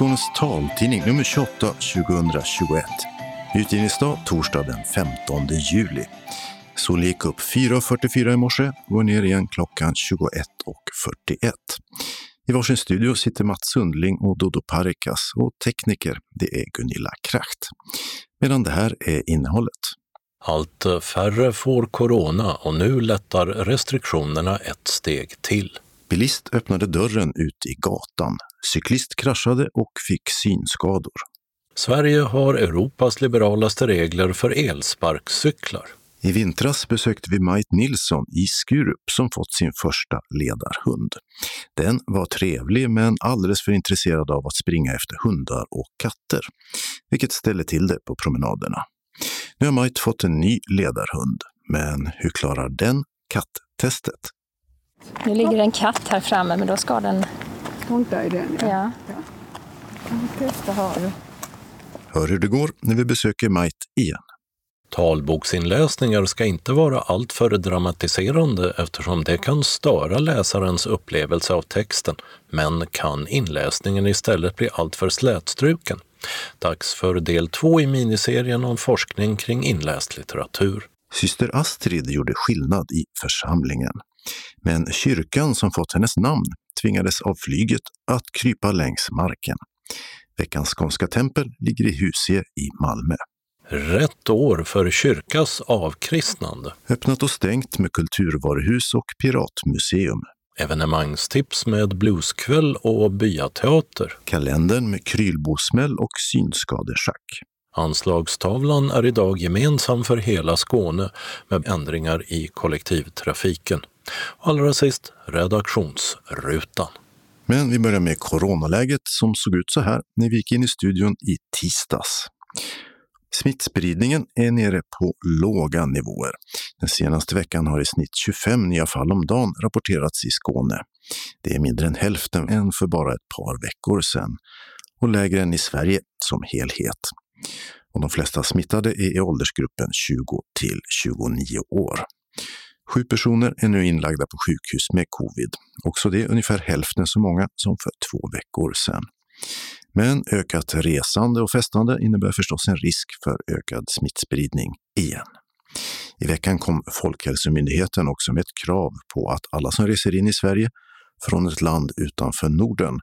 Skånes taltidning nummer 28 2021. Utgivningsdag torsdag den 15 juli. Solen gick upp 4.44 i morse, och går ner igen klockan 21.41. I varsin studio sitter Mats Sundling och Dodo Parikas och tekniker, det är Gunilla Kracht. Medan det här är innehållet. Allt färre får corona och nu lättar restriktionerna ett steg till. Bilist öppnade dörren ut i gatan. Cyklist kraschade och fick synskador. Sverige har Europas liberalaste regler för elsparkcyklar. I vintras besökte vi Majt Nilsson i Skurup som fått sin första ledarhund. Den var trevlig men alldeles för intresserad av att springa efter hundar och katter, vilket ställer till det på promenaderna. Nu har Majt fått en ny ledarhund, men hur klarar den katttestet? Nu ligger en katt här framme, men då ska den... Strunta i den, Ja. ja. Testa har du. Hör hur det går när vi besöker Majt igen. Talboksinläsningar ska inte vara alltför dramatiserande eftersom det kan störa läsarens upplevelse av texten, men kan inläsningen istället bli alltför slätstruken. Dags för del två i miniserien om forskning kring inläst litteratur. Syster Astrid gjorde skillnad i församlingen. Men kyrkan som fått hennes namn tvingades av flyget att krypa längs marken. Veckans skånska tempel ligger i Husie i Malmö. Rätt år för kyrkas avkristnande. Öppnat och stängt med kulturvaruhus och piratmuseum. Evenemangstips med blueskväll och byateater. Kalendern med krylbosmäll och synskadeschack. Anslagstavlan är idag gemensam för hela Skåne med ändringar i kollektivtrafiken. Allra sist redaktionsrutan. Men vi börjar med coronaläget som såg ut så här när vi gick in i studion i tisdags. Smittspridningen är nere på låga nivåer. Den senaste veckan har i snitt 25 nya fall om dagen rapporterats i Skåne. Det är mindre än hälften än för bara ett par veckor sedan och lägre än i Sverige som helhet. Och de flesta smittade är i åldersgruppen 20 till 29 år. Sju personer är nu inlagda på sjukhus med covid. Också det är ungefär hälften så många som för två veckor sedan. Men ökat resande och festande innebär förstås en risk för ökad smittspridning igen. I veckan kom Folkhälsomyndigheten också med ett krav på att alla som reser in i Sverige från ett land utanför Norden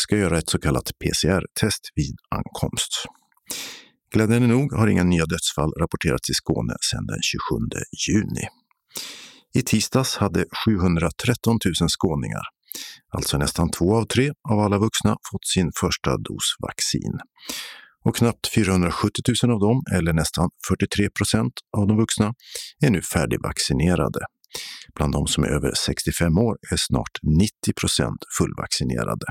ska göra ett så kallat PCR-test vid ankomst. Glädjande nog har inga nya dödsfall rapporterats i Skåne sedan den 27 juni. I tisdags hade 713 000 skåningar, alltså nästan två av tre av alla vuxna, fått sin första dos vaccin. Och knappt 470 000 av dem, eller nästan 43 procent av de vuxna, är nu färdigvaccinerade. Bland de som är över 65 år är snart 90 procent fullvaccinerade.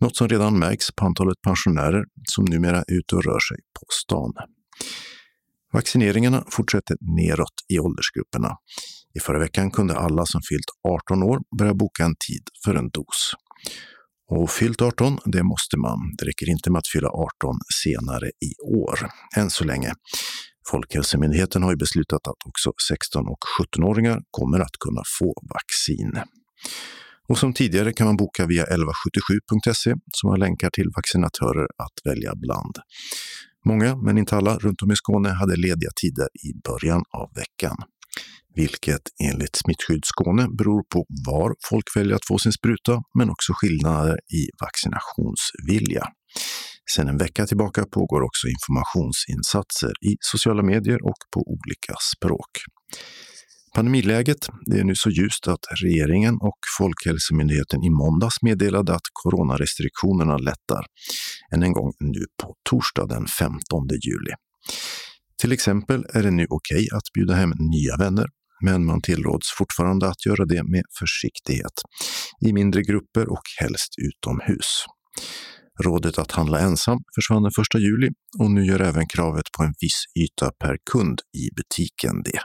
Något som redan märks på antalet pensionärer som numera är ute och rör sig på stan. Vaccineringarna fortsätter neråt i åldersgrupperna. I förra veckan kunde alla som fyllt 18 år börja boka en tid för en dos. Och fyllt 18, det måste man. Det räcker inte med att fylla 18 senare i år, än så länge. Folkhälsomyndigheten har ju beslutat att också 16 och 17-åringar kommer att kunna få vaccin. Och som tidigare kan man boka via 1177.se som har länkar till vaccinatörer att välja bland. Många, men inte alla, runt om i Skåne hade lediga tider i början av veckan. Vilket enligt Smittskydd Skåne beror på var folk väljer att få sin spruta, men också skillnader i vaccinationsvilja. Sedan en vecka tillbaka pågår också informationsinsatser i sociala medier och på olika språk. Pandemiläget det är nu så ljust att regeringen och Folkhälsomyndigheten i måndags meddelade att coronarestriktionerna lättar, än en gång nu på torsdag den 15 juli. Till exempel är det nu okej okay att bjuda hem nya vänner, men man tillråds fortfarande att göra det med försiktighet, i mindre grupper och helst utomhus. Rådet att handla ensam försvann den 1 juli och nu gör även kravet på en viss yta per kund i butiken det.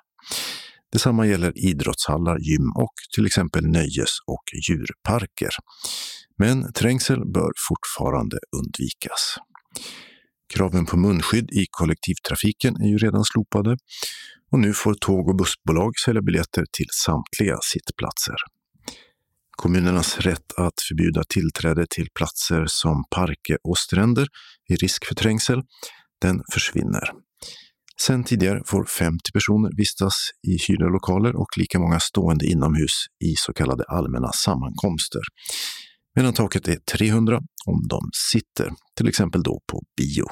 Detsamma gäller idrottshallar, gym och till exempel nöjes och djurparker. Men trängsel bör fortfarande undvikas. Kraven på munskydd i kollektivtrafiken är ju redan slopade och nu får tåg och bussbolag sälja biljetter till samtliga sittplatser. Kommunernas rätt att förbjuda tillträde till platser som parker och stränder i risk för trängsel, den försvinner. Sen tidigare får 50 personer vistas i hyrda lokaler och lika många stående inomhus i så kallade allmänna sammankomster. Medan taket är 300 om de sitter, till exempel då på bio.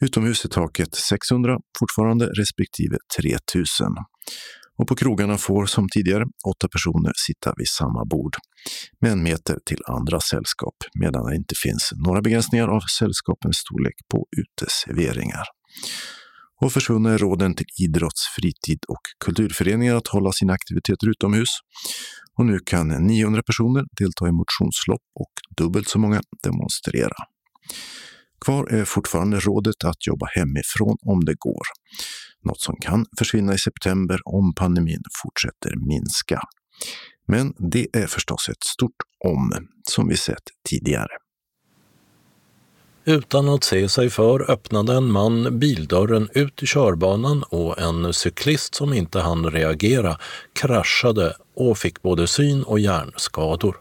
Utomhus är taket 600 fortfarande respektive 3000. Och på krogarna får som tidigare åtta personer sitta vid samma bord med en meter till andra sällskap medan det inte finns några begränsningar av sällskapens storlek på uteserveringar. Och försvunna är råden till idrotts-, fritid och kulturföreningar att hålla sina aktiviteter utomhus. Och nu kan 900 personer delta i motionslopp och dubbelt så många demonstrera. Kvar är fortfarande rådet att jobba hemifrån om det går. Något som kan försvinna i september om pandemin fortsätter minska. Men det är förstås ett stort om, som vi sett tidigare. Utan att se sig för öppnade en man bildörren ut i körbanan och en cyklist som inte hann reagera kraschade och fick både syn och hjärnskador.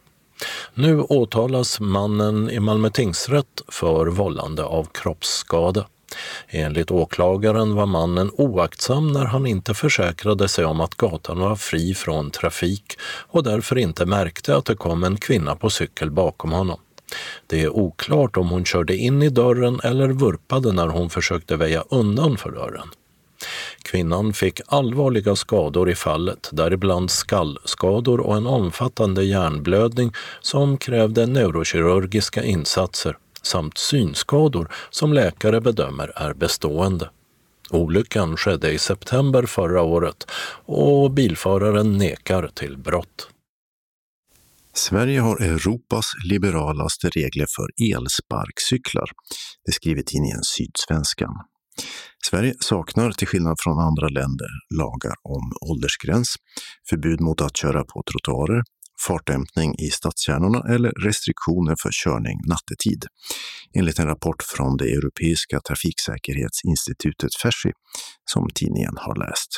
Nu åtalas mannen i Malmö tingsrätt för vållande av kroppsskada. Enligt åklagaren var mannen oaktsam när han inte försäkrade sig om att gatan var fri från trafik och därför inte märkte att det kom en kvinna på cykel bakom honom. Det är oklart om hon körde in i dörren eller vurpade när hon försökte väja undan för dörren. Kvinnan fick allvarliga skador i fallet, däribland skallskador och en omfattande hjärnblödning som krävde neurokirurgiska insatser samt synskador som läkare bedömer är bestående. Olyckan skedde i september förra året och bilföraren nekar till brott. Sverige har Europas liberalaste regler för elsparkcyklar. Det skriver tidningen Sydsvenskan. Sverige saknar, till skillnad från andra länder, lagar om åldersgräns, förbud mot att köra på trottoarer, fartdämpning i stadskärnorna eller restriktioner för körning nattetid, enligt en rapport från det europeiska trafiksäkerhetsinstitutet FERSI som tidningen har läst.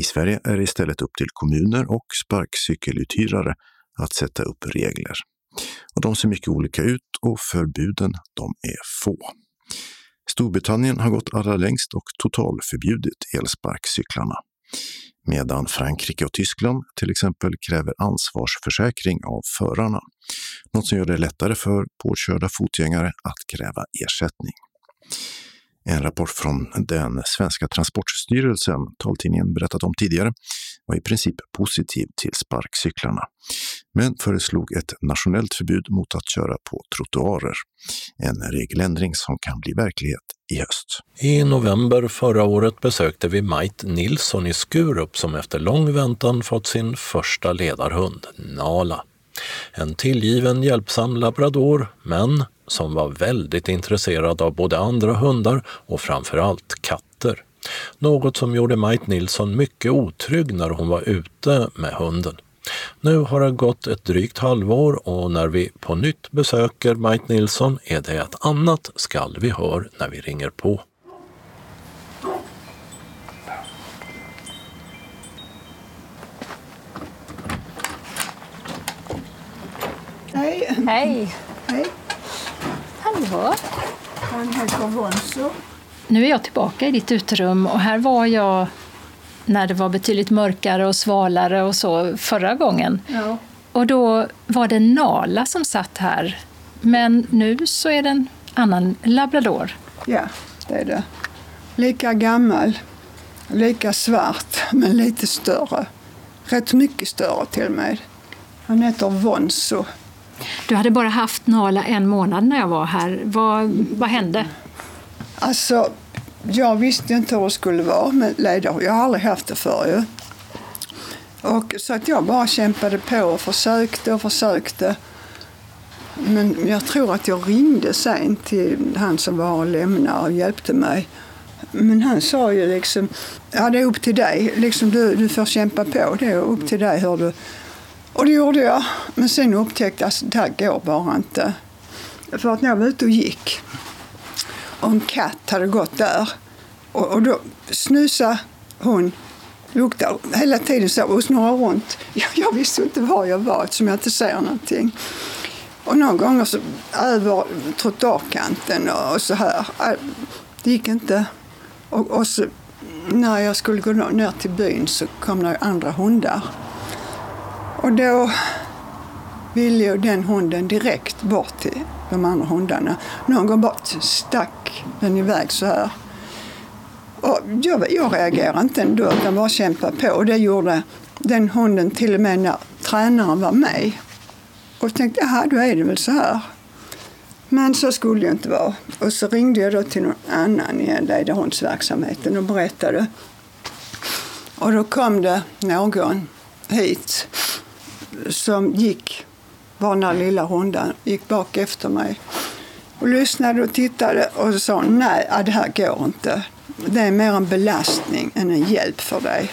I Sverige är det istället upp till kommuner och sparkcykeluthyrare att sätta upp regler. Och de ser mycket olika ut och förbuden de är få. Storbritannien har gått allra längst och totalförbjudit elsparkcyklarna. Medan Frankrike och Tyskland till exempel kräver ansvarsförsäkring av förarna. Något som gör det lättare för påkörda fotgängare att kräva ersättning. En rapport från den svenska transportstyrelsen, taltidningen berättat om tidigare, var i princip positiv till sparkcyklarna, men föreslog ett nationellt förbud mot att köra på trottoarer. En regeländring som kan bli verklighet i höst. I november förra året besökte vi Mait Nilsson i Skurup som efter lång väntan fått sin första ledarhund, Nala. En tillgiven hjälpsam labrador, men som var väldigt intresserad av både andra hundar och framförallt katter. Något som gjorde Mike Nilsson mycket otrygg när hon var ute med hunden. Nu har det gått ett drygt halvår och när vi på nytt besöker Mike Nilsson är det ett annat skall vi hör när vi ringer på. Hej. Hej! Hallå! Nu är jag tillbaka i ditt uterum och här var jag när det var betydligt mörkare och svalare och så förra gången. Ja. Och då var det Nala som satt här. Men nu så är det en annan labrador. ja, det är det. Lika gammal, lika svart, men lite större. Rätt mycket större till och med. Han heter Vonso. Du hade bara haft Nala en månad när jag var här. Vad, vad hände? Alltså, jag visste inte hur det skulle vara med ledare. Jag har aldrig haft det förr ju. Och, så att jag bara kämpade på och försökte och försökte. Men jag tror att jag ringde sen till han som var och lämnade och hjälpte mig. Men han sa ju liksom, ja det är upp till dig. Liksom du, du får kämpa på, det är upp till dig hur du... Och det gjorde jag. Men sen upptäckte jag att det här går bara inte. För att när jag var ute och gick och en katt hade gått där och, och då snusade hon luktar hela tiden så och snurrar runt. Jag, jag visste inte var jag var eftersom jag inte ser någonting. Och någon gång så över trottoarkanten och så här. Det gick inte. Och, och så, när jag skulle gå ner till byn så kom det andra hundar. Och då ville ju den hunden direkt bort till de andra hundarna. Någon gång bara stack den iväg så här. Och jag, jag reagerade inte ändå, utan bara kämpade på. Och det gjorde den hunden till och med när tränaren var med. Och tänkte, jaha, då är det väl så här. Men så skulle det inte vara. Och så ringde jag då till någon annan i ledarhundsverksamheten och berättade. Och då kom det någon hit som gick, var den lilla hunden, gick bak efter mig och lyssnade och tittade och sa nej, det här går inte. Det är mer en belastning än en hjälp för dig.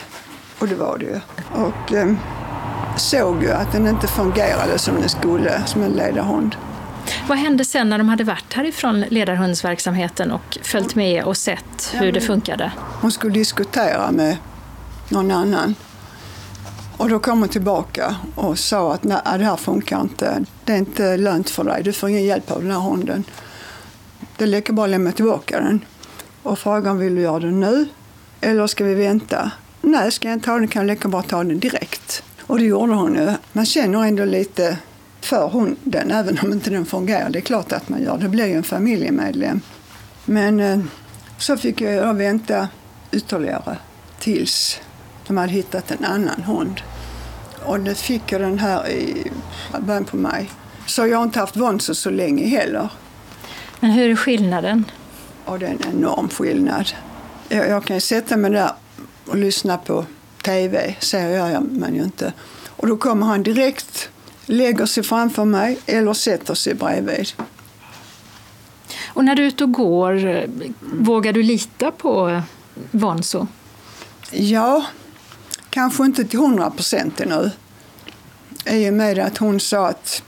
Och det var det ju. Och eh, såg ju att den inte fungerade som den skulle som en ledarhund. Vad hände sen när de hade varit härifrån ledarhundsverksamheten och följt med och sett hur det funkade? Hon skulle diskutera med någon annan. Och då kom hon tillbaka och sa att nej, det här funkar inte. Det är inte lönt för dig. Du får ingen hjälp av den här hunden. Det är lika bra att lämna tillbaka den. Och frågan vill du göra det nu eller ska vi vänta? Nej, ska jag inte ha den kan jag lika bra ta den direkt. Och det gjorde hon ju. Man känner ändå lite för hunden, även om inte den fungerar. Det är klart att man gör. Det blir ju en familjemedlem. Men eh, så fick jag vänta ytterligare tills de hade hittat en annan hund. Och det fick jag den här i början på maj. Så jag har inte haft Vonso så länge heller. Men hur är skillnaden? Och det är en enorm skillnad. Jag, jag kan sätta mig där och lyssna på TV, så gör jag man ju inte. Och då kommer han direkt, lägger sig framför mig eller sätter sig bredvid. Och när du är ute och går, vågar du lita på Vonso? Ja, kanske inte till hundra procent ännu. I och med att hon sa att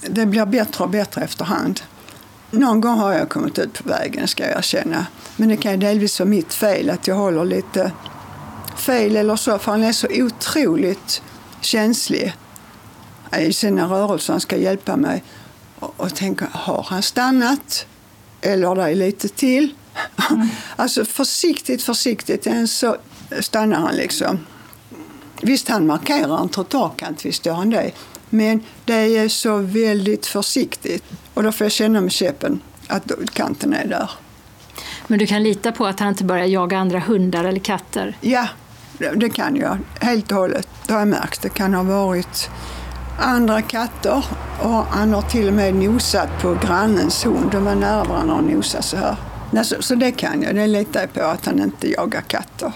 det blir bättre och bättre efterhand. Någon gång har jag kommit ut på vägen, ska jag erkänna. Men det kan ju delvis vara mitt fel att jag håller lite fel eller så, för han är så otroligt känslig i sina rörelser. Han ska hjälpa mig och, och tänka, har han stannat? Eller det är lite till? Mm. alltså försiktigt, försiktigt, än så stannar han liksom. Visst, han markerar en trottoarkant, visst gör han det. Men det är så väldigt försiktigt. Och då får jag känna med käppen att kanten är där. Men du kan lita på att han inte börjar jaga andra hundar eller katter? Ja, det kan jag. Helt och hållet. Det har jag märkt. Det kan ha varit andra katter och han har till och med nosat på grannens hund. De var nära varandra och nosade så här. Så, så det kan jag. Det litar jag på att han inte jagar katter.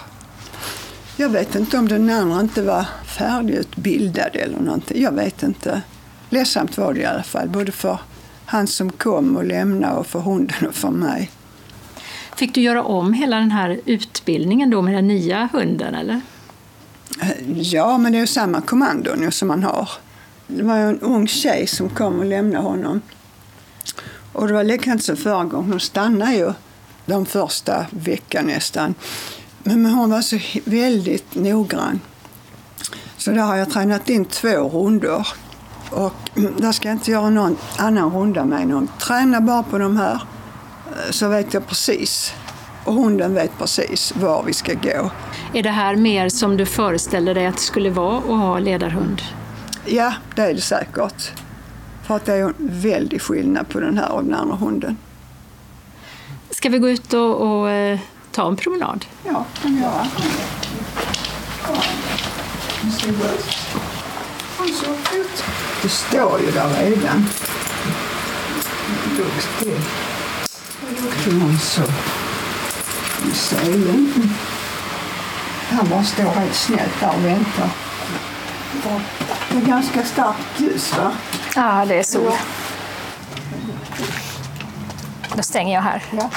Jag vet inte om den andra inte var färdigutbildad eller någonting. Jag vet inte. Ledsamt var det i alla fall, både för han som kom och lämnade och för hunden och för mig. Fick du göra om hela den här utbildningen då med den nya hunden eller? Ja, men det är ju samma kommando nu som man har. Det var ju en ung tjej som kom och lämnade honom. Och det var likadant som förra gången. Hon stannade ju de första veckan nästan. Men hon var så väldigt noggrann. Så där har jag tränat in två rundor. Och där ska jag inte göra någon annan runda med någon. Träna bara på de här eh, så vet jag precis. Och hunden vet precis var vi ska gå. Är det här mer som du föreställer dig att det skulle vara att ha ledarhund? Ja, det är det säkert. För att det är en väldig skillnad på den här och den andra hunden. Ska vi gå ut och, och eh, ta en promenad? Ja, kan vi göra. Nu ska vi gå ut. Det står ju där redan. Duktig. Duktig hon så. I selen. Han bara står helt snällt där och väntar. Det är ganska starkt ljus va? Ja, det är sol. Då stänger jag här. Ja.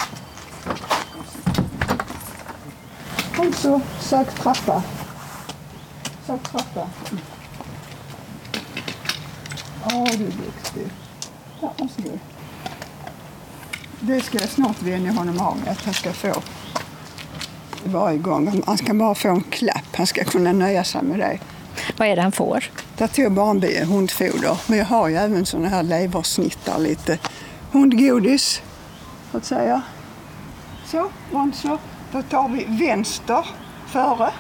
Kom så, sök trappa. Sök trappa. Åh, du är duktig. Ja, varsågod. Det ska jag snart vänja honom av med, att han ska få varje gång. Han ska bara få en klapp. Han ska kunna nöja sig med det. Vad är det han får? Jag tog bara en bit hundfoder. Men jag har ju även såna här leversnittar, lite hundgodis. Så att säga. Så, Monster. Då tar vi vänster före.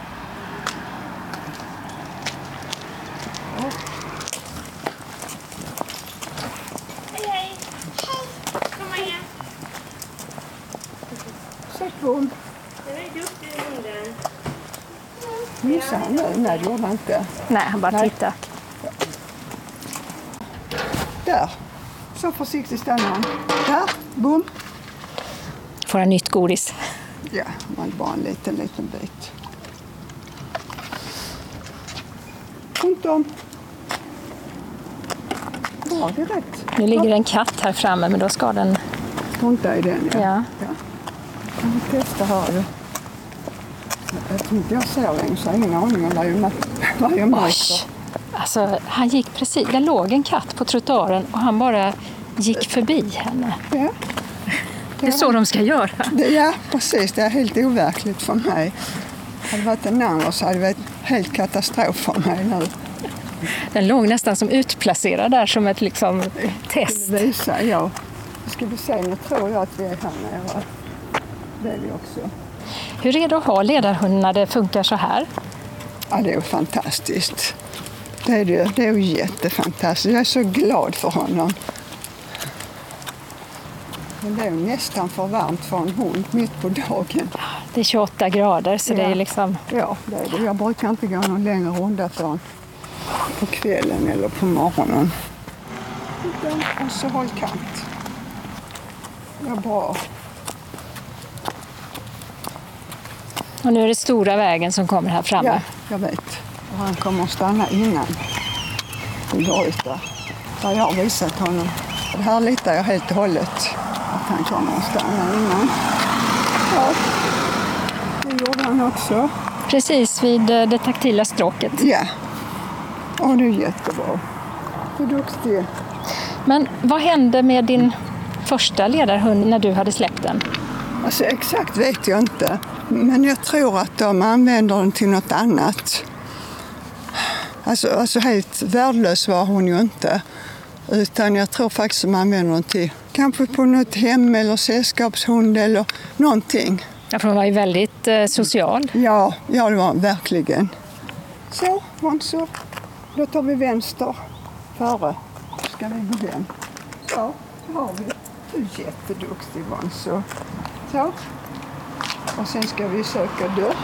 Hej, hej. Kom igen. Sätt bom. Den är duktig hunden. Missade han nu? Nej, det gjorde han inte. Nej, han bara Nej. tittar. Där. Så försiktigt stannar han. Där, bom. Får han nytt godis. Ja, man bara en liten, liten bit. Runt om. Bra, det är rätt. Nu ligger en katt här framme, men då ska den... Strunta i den, ja. Ja. ja. Kan vi testa här. Jag tror inte jag ser längre, så jag har ingen aning om vad jag, vad jag Oj! märker. Alltså, han gick precis... Det låg en katt på trottoaren och han bara gick förbi henne. Ja. Det är så de ska göra. Det, ja, precis. Det är helt overkligt för mig. Hade det varit en annan så hade det varit helt katastrof för mig nu. Den låg nästan som utplacerad där som ett liksom, test. Visa, ja. Ska vi se, nu tror jag att vi är här nere. Det är vi också. Hur är det att ha ledarhund när det funkar så här? Ja, det är fantastiskt. Det är, det, det är jättefantastiskt. Jag är så glad för honom. Men det är nästan för varmt för en hund mitt på dagen. Det är 28 grader så det Ja. är liksom... Ja, det är det. Jag brukar inte gå någon längre runda förrän på kvällen eller på morgonen. Och så håll kant. Ja, bra. Och nu är det stora vägen som kommer här framme. Ja, jag vet. Och han kommer att stanna innan vi ut där. Där jag har visat honom. Det här litar jag helt och hållet att han kommer att stanna innan. Ja, det gjorde han också. Precis vid eh, det taktila stråket. Ja. Och det är jättebra. Du är duktig. Men vad hände med din första ledarhund när du hade släppt den? Alltså exakt vet jag inte. Men jag tror att de använder den till något annat. Alltså, alltså helt värdelös var hon ju inte. Utan jag tror faktiskt att de använder den till kanske på något hem eller sällskapshund eller någonting. Ja, för hon var ju väldigt eh, social. Ja, ja det var hon verkligen. Så, Monzo. Då tar vi vänster före. Ska vi gå hem? Så, det har vi. Du är jätteduktig Monzo. Så. Och sen ska vi söka dörr.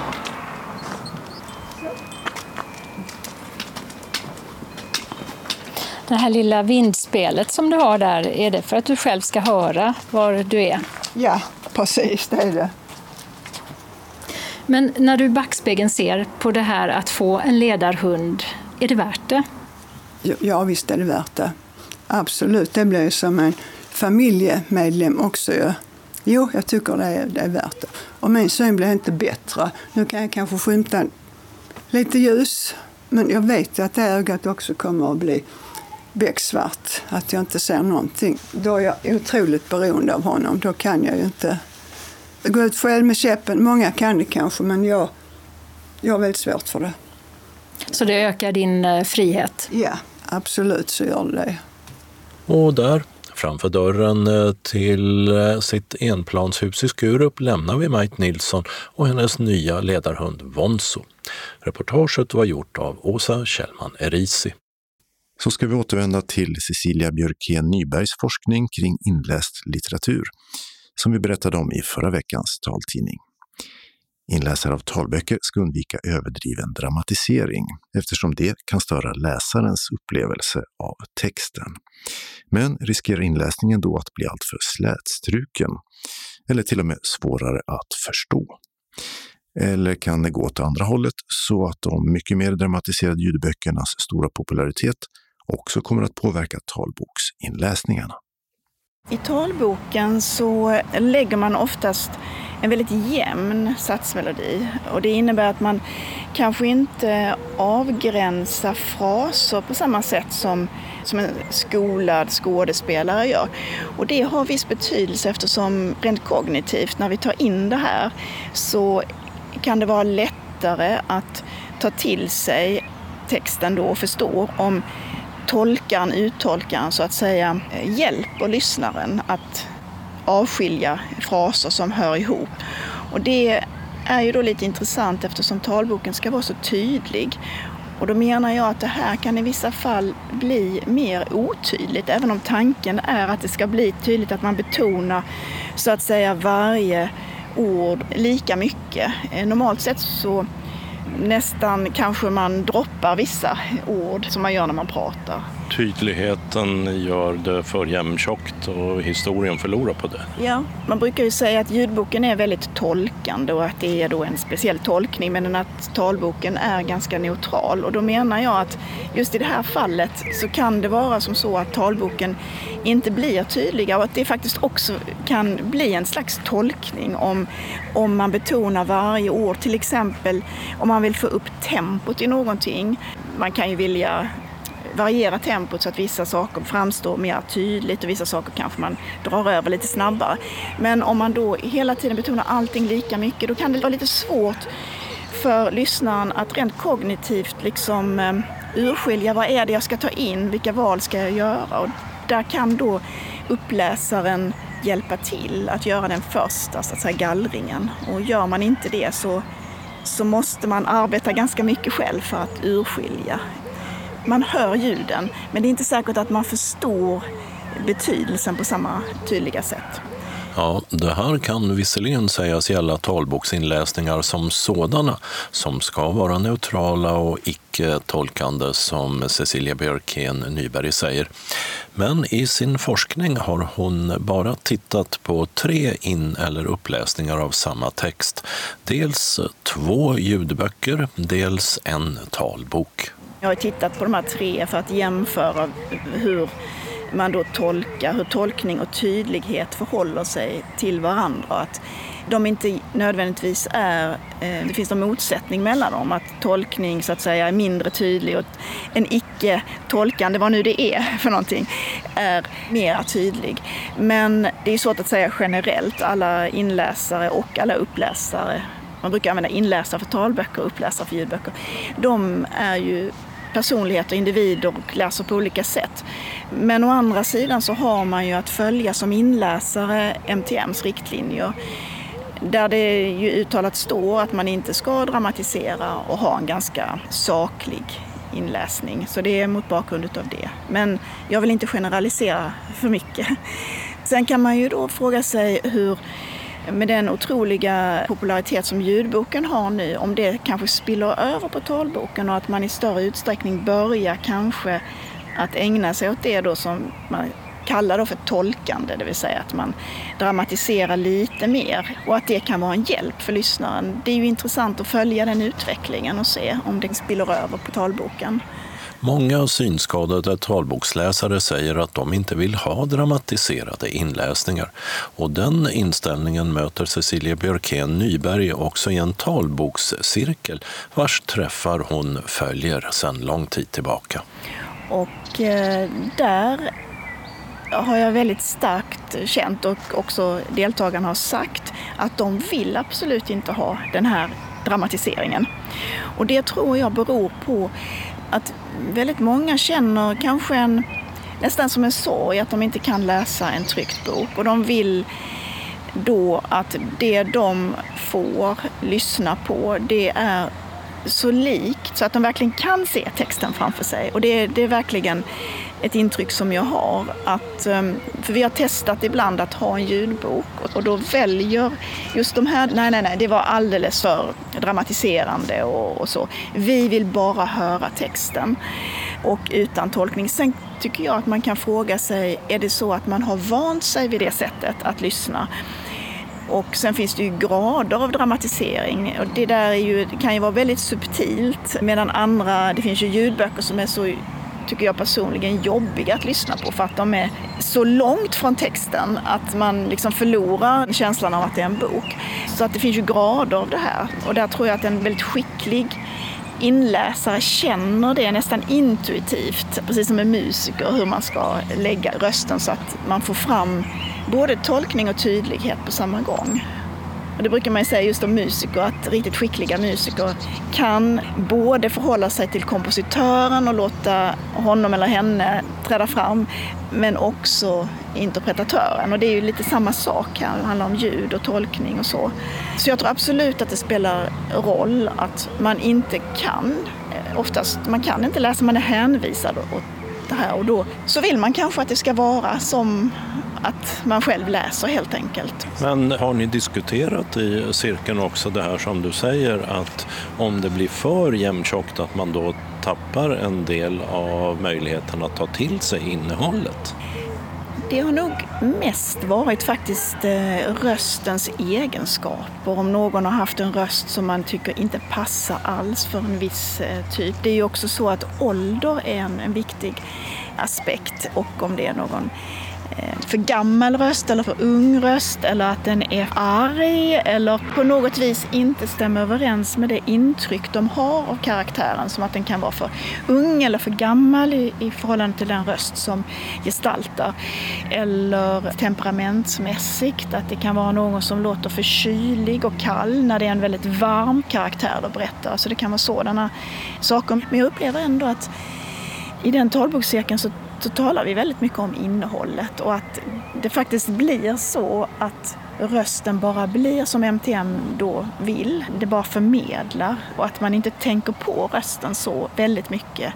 Det här lilla vindspelet som du har där, är det för att du själv ska höra var du är? Ja, precis det är det. Men när du i backspegeln ser på det här att få en ledarhund, är det värt det? Ja, visst är det värt det. Absolut, det blir som en familjemedlem också. ju. Jo, jag tycker det är, det är värt det. Och min syn blir inte bättre. Nu kan jag kanske skymta lite ljus, men jag vet att det ögat också kommer att bli becksvart. Att jag inte ser någonting. Då är jag otroligt beroende av honom. Då kan jag ju inte gå ut själv med käppen. Många kan det kanske, men jag, jag har väldigt svårt för det. Så det ökar din eh, frihet? Ja, absolut så gör det det. Och där, framför dörren eh, till eh, sitt enplanshus i Skurup lämnar vi Majt Nilsson och hennes nya ledarhund Vonso. Reportaget var gjort av Åsa Kjellman Erisi. Så ska vi återvända till Cecilia Björkén Nybergs forskning kring inläst litteratur, som vi berättade om i förra veckans taltidning. Inläsare av talböcker ska undvika överdriven dramatisering eftersom det kan störa läsarens upplevelse av texten. Men riskerar inläsningen då att bli alltför slätstruken eller till och med svårare att förstå? Eller kan det gå åt andra hållet så att de mycket mer dramatiserade ljudböckernas stora popularitet också kommer att påverka talboksinläsningarna? I talboken så lägger man oftast en väldigt jämn satsmelodi och det innebär att man kanske inte avgränsar fraser på samma sätt som, som en skolad skådespelare gör. Och det har viss betydelse eftersom rent kognitivt när vi tar in det här så kan det vara lättare att ta till sig texten då och förstå om tolkaren, uttolkaren så att säga hjälper lyssnaren att avskilja fraser som hör ihop. Och det är ju då lite intressant eftersom talboken ska vara så tydlig. Och då menar jag att det här kan i vissa fall bli mer otydligt, även om tanken är att det ska bli tydligt att man betonar så att säga varje ord lika mycket. Eh, normalt sett så nästan kanske man droppar vissa ord som man gör när man pratar. Tydligheten gör det för jämntjockt och historien förlorar på det. Ja, man brukar ju säga att ljudboken är väldigt tolkande och att det är då en speciell tolkning men att talboken är ganska neutral. Och då menar jag att just i det här fallet så kan det vara som så att talboken inte blir tydliga och att det faktiskt också kan bli en slags tolkning om, om man betonar varje ord. Till exempel om man vill få upp tempot i någonting. Man kan ju vilja variera tempot så att vissa saker framstår mer tydligt och vissa saker kanske man drar över lite snabbare. Men om man då hela tiden betonar allting lika mycket då kan det vara lite svårt för lyssnaren att rent kognitivt liksom eh, urskilja vad är det jag ska ta in, vilka val ska jag göra? Och där kan då uppläsaren hjälpa till att göra den första så att säga, gallringen. Och gör man inte det så, så måste man arbeta ganska mycket själv för att urskilja man hör ljuden, men det är inte säkert att man förstår betydelsen på samma tydliga sätt. Ja, det här kan visserligen sägas gälla talboksinläsningar som sådana, som ska vara neutrala och icke-tolkande, som Cecilia Björkén Nyberg säger. Men i sin forskning har hon bara tittat på tre in eller uppläsningar av samma text. Dels två ljudböcker, dels en talbok. Jag har tittat på de här tre för att jämföra hur man då tolkar, hur tolkning och tydlighet förhåller sig till varandra. Att de inte nödvändigtvis är, eh, det finns en motsättning mellan dem, att tolkning så att säga är mindre tydlig och en icke-tolkande, vad nu det är för någonting, är mer tydlig. Men det är svårt att säga generellt, alla inläsare och alla uppläsare man brukar använda inläsare för talböcker och uppläsare för ljudböcker. De är ju personligheter, individer och läser på olika sätt. Men å andra sidan så har man ju att följa som inläsare MTMs riktlinjer där det ju uttalat står att man inte ska dramatisera och ha en ganska saklig inläsning. Så det är mot bakgrund av det. Men jag vill inte generalisera för mycket. Sen kan man ju då fråga sig hur med den otroliga popularitet som ljudboken har nu, om det kanske spiller över på talboken och att man i större utsträckning börjar kanske att ägna sig åt det då som man kallar då för tolkande, det vill säga att man dramatiserar lite mer och att det kan vara en hjälp för lyssnaren. Det är ju intressant att följa den utvecklingen och se om det spiller över på talboken. Många synskadade talboksläsare säger att de inte vill ha dramatiserade inläsningar och den inställningen möter Cecilia Björkén Nyberg också i en talbokscirkel vars träffar hon följer sedan lång tid tillbaka. Och eh, där har jag väldigt starkt känt och också deltagarna har sagt att de vill absolut inte ha den här dramatiseringen. Och det tror jag beror på att väldigt många känner kanske en, nästan som en sorg att de inte kan läsa en tryckt bok och de vill då att det de får lyssna på det är så likt så att de verkligen kan se texten framför sig. Och det, det är verkligen ett intryck som jag har. Att, ehm, för vi har testat ibland att ha en ljudbok och då väljer just de här, nej nej nej, det var alldeles för dramatiserande och, och så. Vi vill bara höra texten och utan tolkning. Sen tycker jag att man kan fråga sig, är det så att man har vant sig vid det sättet att lyssna? Och sen finns det ju grader av dramatisering och det där är ju, kan ju vara väldigt subtilt medan andra, det finns ju ljudböcker som är så tycker jag personligen jobbiga att lyssna på för att de är så långt från texten att man liksom förlorar känslan av att det är en bok. Så att det finns ju grader av det här och där tror jag att en väldigt skicklig inläsare känner det nästan intuitivt, precis som en musiker, hur man ska lägga rösten så att man får fram både tolkning och tydlighet på samma gång. Och det brukar man ju säga just om musiker, att riktigt skickliga musiker kan både förhålla sig till kompositören och låta honom eller henne träda fram, men också interpretatören. Och det är ju lite samma sak här, det handlar om ljud och tolkning och så. Så jag tror absolut att det spelar roll att man inte kan, oftast, man kan inte läsa, man är hänvisad åt det här och då så vill man kanske att det ska vara som att man själv läser helt enkelt. Men har ni diskuterat i cirkeln också det här som du säger att om det blir för jämntjockt att man då tappar en del av möjligheten att ta till sig innehållet? Det har nog mest varit faktiskt eh, röstens egenskaper. Om någon har haft en röst som man tycker inte passar alls för en viss eh, typ. Det är ju också så att ålder är en, en viktig aspekt och om det är någon Eh, för gammal röst eller för ung röst eller att den är arg eller på något vis inte stämmer överens med det intryck de har av karaktären. Som att den kan vara för ung eller för gammal i, i förhållande till den röst som gestaltar. Eller temperamentsmässigt, att det kan vara någon som låter för kylig och kall när det är en väldigt varm karaktär de berättar. Så det kan vara sådana saker. Men jag upplever ändå att i den talbokscirkeln så så talar vi väldigt mycket om innehållet och att det faktiskt blir så att rösten bara blir som MTM då vill. Det bara förmedlar och att man inte tänker på rösten så väldigt mycket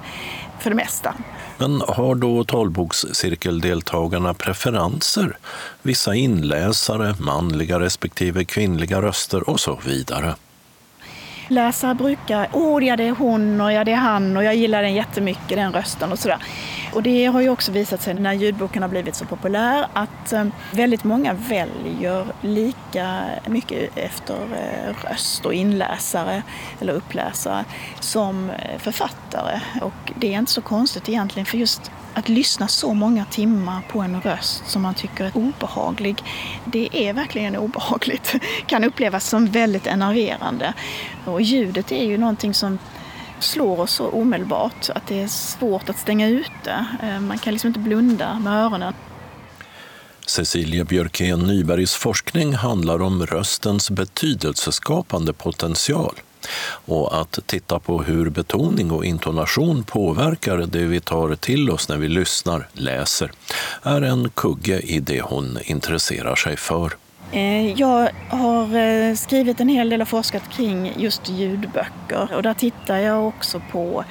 för det mesta. Men har då talbokscirkeldeltagarna preferenser? Vissa inläsare, manliga respektive kvinnliga röster och så vidare. Läsare brukar, åh ja det är hon och ja det är han och jag gillar den jättemycket, den rösten och sådär. Och det har ju också visat sig när ljudboken har blivit så populär att eh, väldigt många väljer lika mycket efter eh, röst och inläsare eller uppläsare som eh, författare. Och det är inte så konstigt egentligen för just att lyssna så många timmar på en röst som man tycker är obehaglig, det är verkligen obehagligt. kan upplevas som väldigt enerverande. Och ljudet är ju någonting som slår oss så omedelbart att det är svårt att stänga ute. Eh, man kan liksom inte blunda med öronen. Cecilia Björkén Nybergs forskning handlar om röstens betydelseskapande potential och att titta på hur betoning och intonation påverkar det vi tar till oss när vi lyssnar, läser, är en kugge i det hon intresserar sig för. Eh, jag har eh, skrivit en hel del och forskat kring just ljudböcker och där tittar jag också på,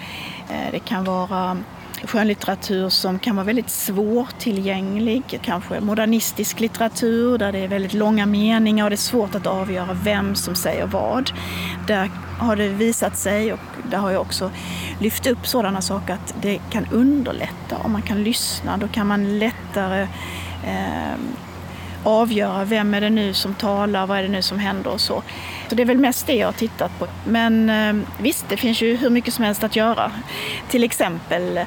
eh, det kan vara skönlitteratur som kan vara väldigt svårtillgänglig, kanske modernistisk litteratur där det är väldigt långa meningar och det är svårt att avgöra vem som säger vad. Där har det visat sig, och där har jag också lyft upp sådana saker, att det kan underlätta om man kan lyssna. Då kan man lättare eh, avgöra vem är det nu som talar, vad är det nu som händer och så. Så det är väl mest det jag har tittat på. Men eh, visst, det finns ju hur mycket som helst att göra. Till exempel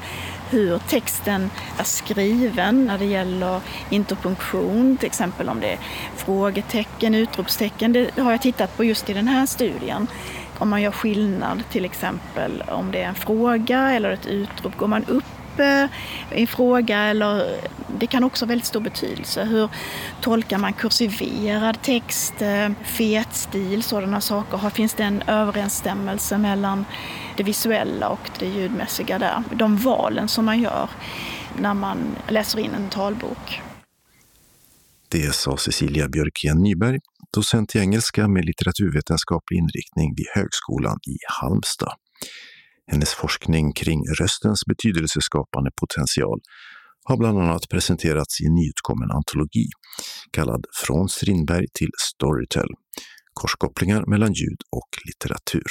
hur texten är skriven när det gäller interpunktion, till exempel om det är frågetecken, utropstecken. Det har jag tittat på just i den här studien. Om man gör skillnad, till exempel om det är en fråga eller ett utrop, går man upp en fråga eller det kan också ha väldigt stor betydelse. Hur tolkar man kursiverad text, eh, fetstil, sådana saker? Finns det en överensstämmelse mellan det visuella och det ljudmässiga där? De valen som man gör när man läser in en talbok. Det sa Cecilia Björkén Nyberg, docent i engelska med litteraturvetenskaplig inriktning vid Högskolan i Halmstad. Hennes forskning kring röstens betydelseskapande potential har bland annat presenterats i en nyutkommen antologi kallad Från Strindberg till Storytel. Korskopplingar mellan ljud och litteratur.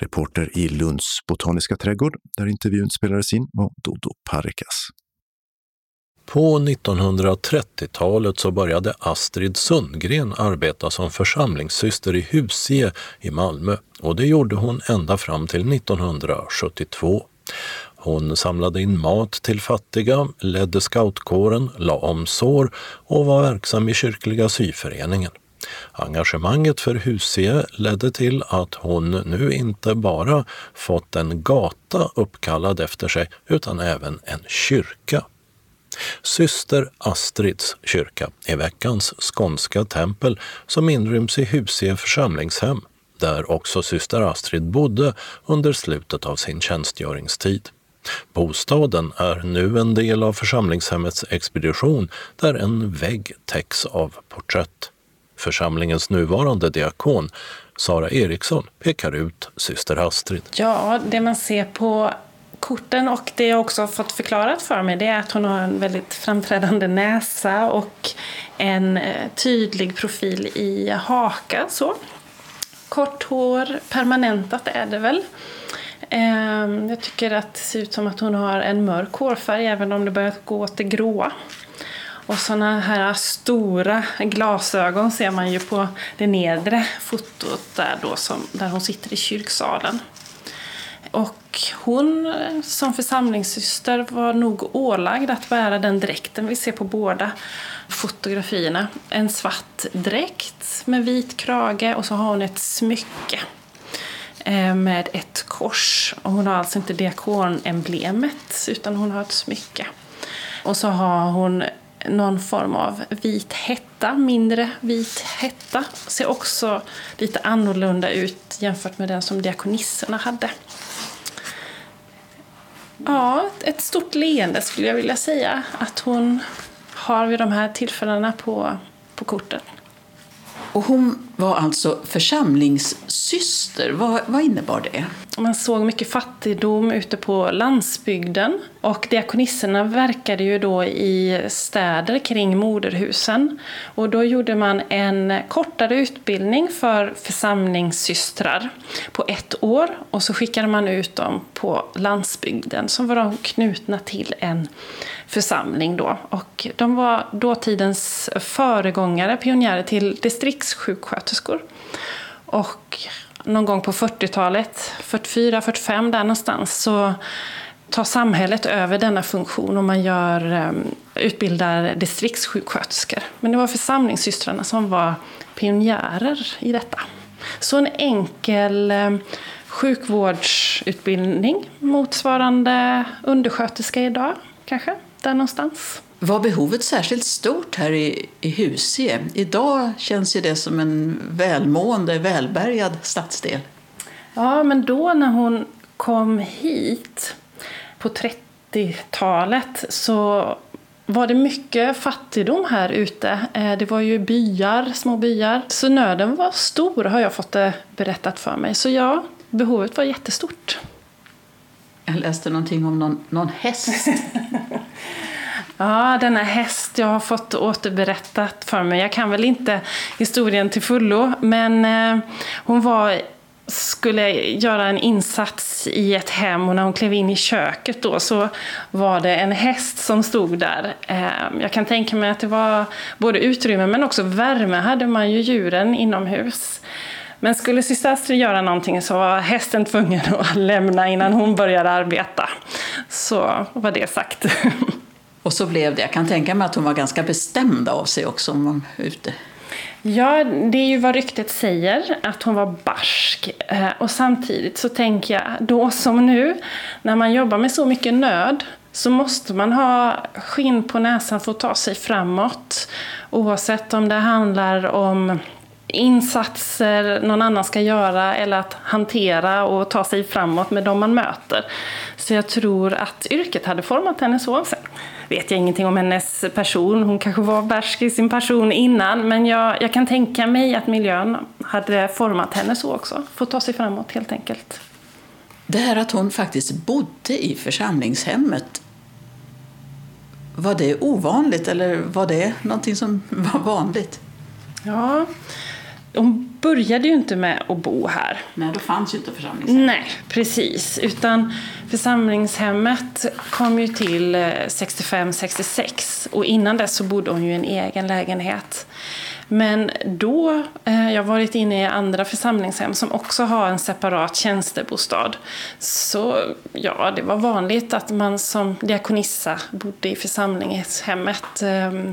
Reporter i Lunds botaniska trädgård, där intervjun spelades in, var Dodo Parikas. På 1930-talet så började Astrid Sundgren arbeta som församlingssyster i Husie i Malmö och det gjorde hon ända fram till 1972. Hon samlade in mat till fattiga, ledde scoutkåren, la om sår och var verksam i kyrkliga syföreningen. Engagemanget för Husie ledde till att hon nu inte bara fått en gata uppkallad efter sig utan även en kyrka. Syster Astrids kyrka är veckans skånska tempel som inryms i Husie församlingshem, där också syster Astrid bodde under slutet av sin tjänstgöringstid. Bostaden är nu en del av församlingshemmets expedition där en vägg täcks av porträtt. Församlingens nuvarande diakon, Sara Eriksson, pekar ut syster Astrid. Ja, det man ser på korten och det jag också fått förklarat för mig det är att hon har en väldigt framträdande näsa och en eh, tydlig profil i haka. Så. Kort hår, permanentat är det väl. Ehm, jag tycker att det ser ut som att hon har en mörk hårfärg även om det börjar gå åt det gråa. Och sådana här stora glasögon ser man ju på det nedre fotot där, då som, där hon sitter i kyrksalen. Och hon som församlingssyster var nog ålagd att bära den dräkten vi ser på båda fotografierna. En svart dräkt med vit krage och så har hon ett smycke eh, med ett kors. Och hon har alltså inte diakonemblemet utan hon har ett smycke. Och så har hon någon form av vit hetta, mindre vit hetta. Ser också lite annorlunda ut jämfört med den som diakonisserna hade. Ja, ett stort leende skulle jag vilja säga att hon har vid de här tillfällena på, på korten. Och hon var alltså församlingssyster. Vad, vad innebar det? Man såg mycket fattigdom ute på landsbygden. Och diakonisserna verkade ju då i städer kring moderhusen. Och då gjorde man en kortare utbildning för församlingssystrar på ett år. Och så skickade man ut dem på landsbygden. Så var de knutna till en församling då. Och de var dåtidens föregångare, pionjärer till distriktssjuksköterskor. Och någon gång på 40-talet, 44-45 där någonstans, så tar samhället över denna funktion och man gör, ehm, utbildar distriktssjuksköterskor. Men det var församlingssystrarna som var pionjärer i detta. Så en enkel ehm, sjukvårdsutbildning motsvarande undersköterska idag, kanske, där någonstans. Var behovet särskilt stort här i, i Husie? Idag känns ju det som en välmående, välbärgad stadsdel. Ja, men då när hon kom hit på 30-talet så var det mycket fattigdom här ute. Eh, det var ju byar, små byar. Så nöden var stor har jag fått det berättat för mig. Så ja, behovet var jättestort. Jag läste någonting om någon, någon häst. Ja, denna häst jag har fått återberättat för mig. Jag kan väl inte historien till fullo, men eh, hon var skulle göra en insats i ett hem och när hon klev in i köket då så var det en häst som stod där. Eh, jag kan tänka mig att det var både utrymme men också värme hade man ju djuren inomhus. Men skulle syster Astrid göra någonting så var hästen tvungen att lämna innan hon började arbeta. Så var det sagt. Och så blev det. Jag kan tänka mig att hon var ganska bestämd av sig också om hon var ute. Ja, det är ju vad ryktet säger, att hon var barsk. Eh, och samtidigt så tänker jag, då som nu, när man jobbar med så mycket nöd, så måste man ha skinn på näsan för att ta sig framåt. Oavsett om det handlar om insatser någon annan ska göra eller att hantera och ta sig framåt med de man möter. Så jag tror att yrket hade format henne så. Sen vet jag ingenting om hennes person, hon kanske var bärsk i sin person innan, men jag, jag kan tänka mig att miljön hade format henne så också, att ta sig framåt helt enkelt. Det här att hon faktiskt bodde i församlingshemmet, var det ovanligt eller var det någonting som var vanligt? Ja, hon började ju inte med att bo här. Nej, då fanns ju inte församlingshemmet. Nej, precis. Utan församlingshemmet kom ju till 65-66 och innan dess så bodde hon ju i en egen lägenhet. Men då, eh, jag har varit inne i andra församlingshem som också har en separat tjänstebostad. Så ja, det var vanligt att man som diakonissa bodde i församlingshemmet eh,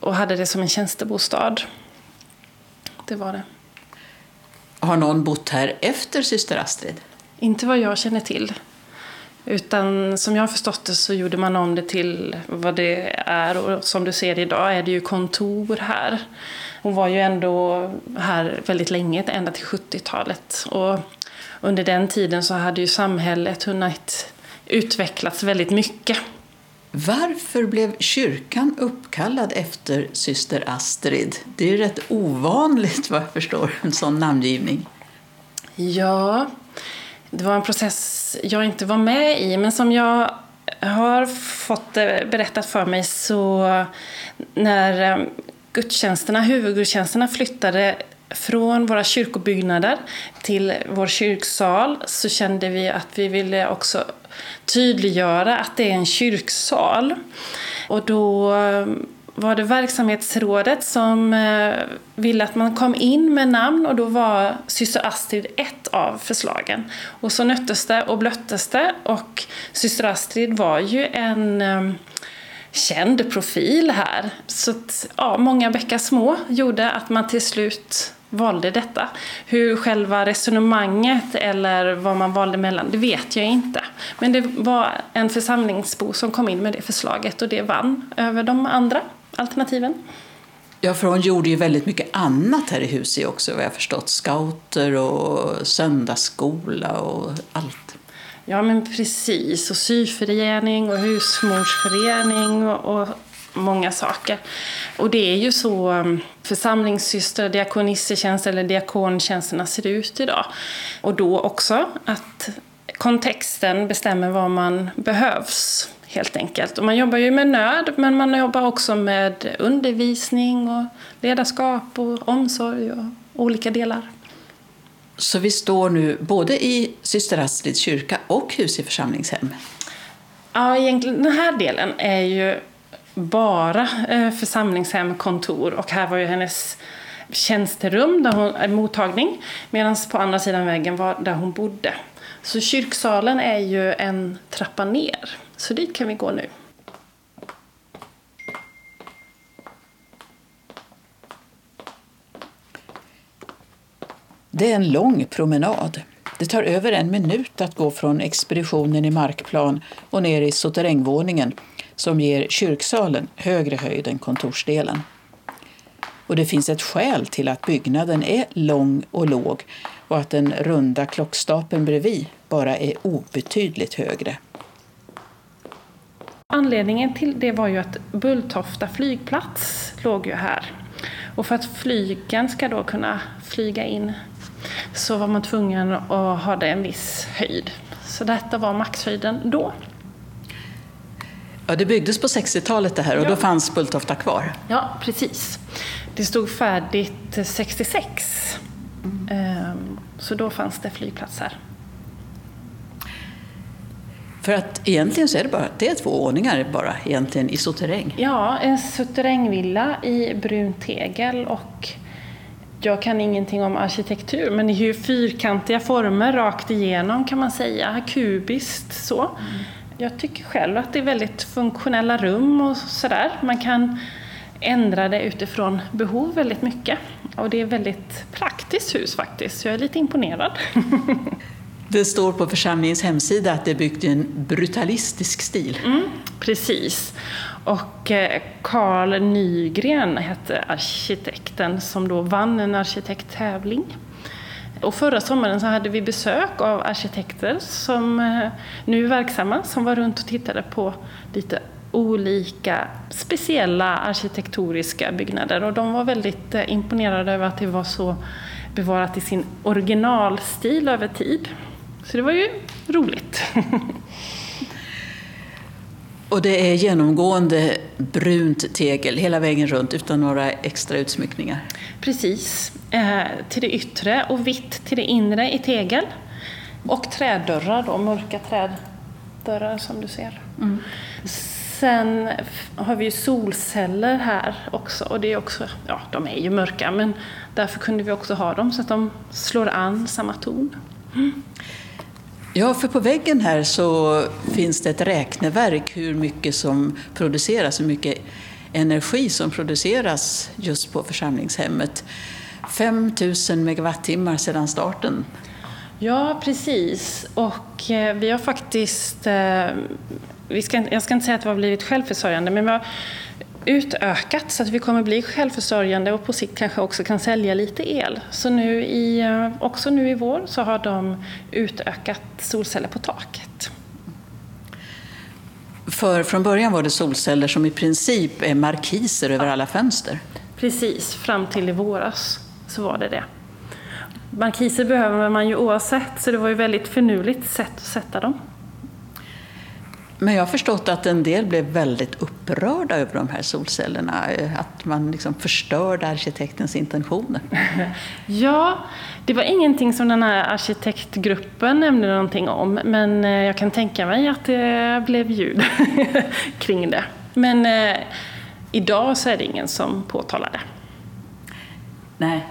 och hade det som en tjänstebostad det var det. Har någon bott här efter syster Astrid? Inte vad jag känner till. Utan som jag har förstått det så gjorde man om det till vad det är och som du ser idag är det ju kontor här. Hon var ju ändå här väldigt länge, ända till 70-talet. Och under den tiden så hade ju samhället hunnit utvecklats väldigt mycket. Varför blev kyrkan uppkallad efter syster Astrid? Det är rätt ovanligt vad jag förstår, en sån namngivning. Ja, det var en process jag inte var med i, men som jag har fått eh, berättat för mig så när eh, gudstjänsterna, huvudgudstjänsterna flyttade från våra kyrkobyggnader till vår kyrksal så kände vi att vi ville också tydliggöra att det är en kyrksal. Och då eh, var det verksamhetsrådet som eh, ville att man kom in med namn och då var syster Astrid ett av förslagen. Och så nöttes det och blöttes det och syster Astrid var ju en eh, känd profil här. Så att, ja, många bäckar små gjorde att man till slut valde detta. Hur själva resonemanget eller vad man valde mellan, det vet jag inte. Men det var en församlingsbo som kom in med det förslaget och det vann över de andra alternativen. Ja, för hon gjorde ju väldigt mycket annat här i huset också, vad jag förstått. Scouter och söndagsskola och allt. Ja, men precis. Och syförening och husmorsförening och, och många saker. Och det är ju så um, församlingssyster, diakonissetjänster eller diakontjänsterna ser ut idag. Och då också att kontexten bestämmer vad man behövs helt enkelt. Och man jobbar ju med nöd, men man jobbar också med undervisning och ledarskap och omsorg och olika delar. Så vi står nu både i Syster Astrids kyrka och hus i församlingshem? Ja, egentligen den här delen är ju bara eh, församlingshem, kontor och här var ju hennes tjänsterum, där hon, eh, mottagning, medan på andra sidan väggen var där hon bodde. Så kyrksalen är ju en trappa ner, så dit kan vi gå nu. Det är en lång promenad. Det tar över en minut att gå från expeditionen i markplan och ner i soterrängvåningen som ger kyrksalen högre höjd än kontorsdelen. Och det finns ett skäl till att byggnaden är lång och låg och att den runda klockstapeln bredvid bara är obetydligt högre. Anledningen till det var ju att Bulltofta flygplats låg ju här. Och för att flygen ska då kunna flyga in så var man tvungen att ha det en viss höjd. Så detta var maxhöjden då. Ja, det byggdes på 60-talet det här och ja. då fanns Bulltofta kvar? Ja, precis. Det stod färdigt 66. Mm. Ehm, så då fanns det flygplats här. För att egentligen så är det bara det är två våningar bara egentligen i souterräng. Ja, en souterrängvilla i brunt tegel och jag kan ingenting om arkitektur men det är ju fyrkantiga former rakt igenom kan man säga, kubiskt så. Mm. Jag tycker själv att det är väldigt funktionella rum och sådär. Man kan ändra det utifrån behov väldigt mycket. Och det är ett väldigt praktiskt hus faktiskt, så jag är lite imponerad. Det står på församlingens hemsida att det är byggt i en brutalistisk stil. Mm, precis. Och eh, Carl Nygren hette arkitekten som då vann en arkitekttävling. Och förra sommaren så hade vi besök av arkitekter som eh, nu är verksamma, som var runt och tittade på lite olika speciella arkitektoniska byggnader och de var väldigt eh, imponerade över att det var så bevarat i sin originalstil över tid. Så det var ju roligt. Och det är genomgående brunt tegel hela vägen runt utan några extra utsmyckningar? Precis, eh, till det yttre och vitt till det inre i tegel. Och trädörrar då, mörka träddörrar som du ser. Mm. Sen har vi ju solceller här också och det är också, ja de är ju mörka men därför kunde vi också ha dem så att de slår an samma ton. Mm. Ja, för på väggen här så finns det ett räkneverk hur mycket som produceras, hur mycket energi som produceras just på församlingshemmet. 5 000 megawattimmar sedan starten. Ja, precis. Och eh, vi har faktiskt, eh, vi ska, jag ska inte säga att vi har blivit självförsörjande, men vi har utökat så att vi kommer bli självförsörjande och på sikt kanske också kan sälja lite el. Så nu i, eh, också nu i vår så har de utökat solceller på taket. För från början var det solceller som i princip är markiser över alla fönster. Precis, fram till i våras så var det det. Markiser behöver man ju oavsett, så det var ju väldigt finurligt sätt att sätta dem. Men jag har förstått att en del blev väldigt upprörda över de här solcellerna, att man liksom förstörde arkitektens intentioner. Ja, det var ingenting som den här arkitektgruppen nämnde någonting om, men eh, jag kan tänka mig att det blev ljud kring det. Men eh, idag så är det ingen som påtalar det. Nej,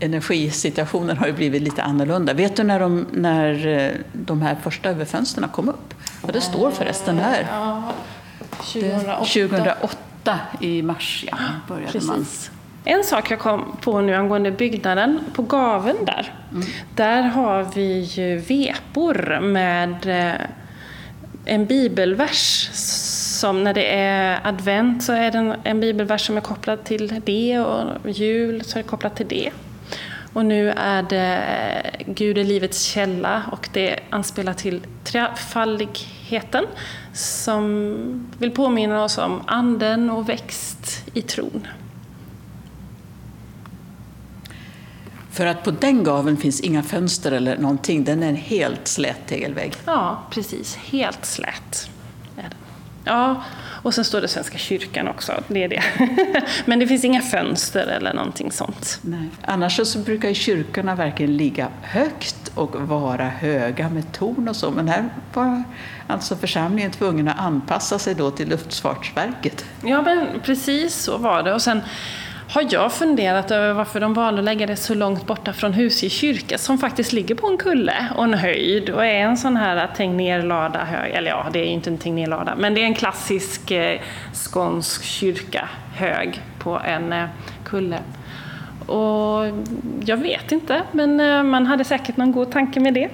energisituationen har ju blivit lite annorlunda. Vet du när de, när eh, de här första överfönsterna kom upp? Vad det står förresten här? Ja, 2008. 2008 i mars ja, började Precis. man. En sak jag kom på nu angående byggnaden, på gaven där, där har vi ju vepor med eh, en bibelvers som när det är advent så är det en, bibelvers som är kopplad till det och jul så är det kopplat till det. Och nu är det Gud är livets källa och det anspelar till trefaldigheten som vill påminna oss om anden och växt i tron. För att på den gaven finns inga fönster eller någonting, den är en helt slät tegelvägg. Ja, precis. Helt slät är. Ja, och sen står det Svenska kyrkan också. Det är det. Men det finns inga fönster eller någonting sånt. Nej. Annars så brukar ju kyrkorna verkligen ligga högt och vara höga med torn och så, men här var alltså församlingen tvungen att anpassa sig då till Luftfartsverket. Ja, men precis så var det. Och sen har jag funderat över varför de valde att lägga det så långt borta från Husie kyrka som faktiskt ligger på en kulle och en höjd och är en sån här eh, tegnerlada hög, eller ja, det är inte en tegnerlada, men det är en klassisk eh, skånsk kyrka hög på en eh, kulle. Och jag vet inte, men eh, man hade säkert någon god tanke med det.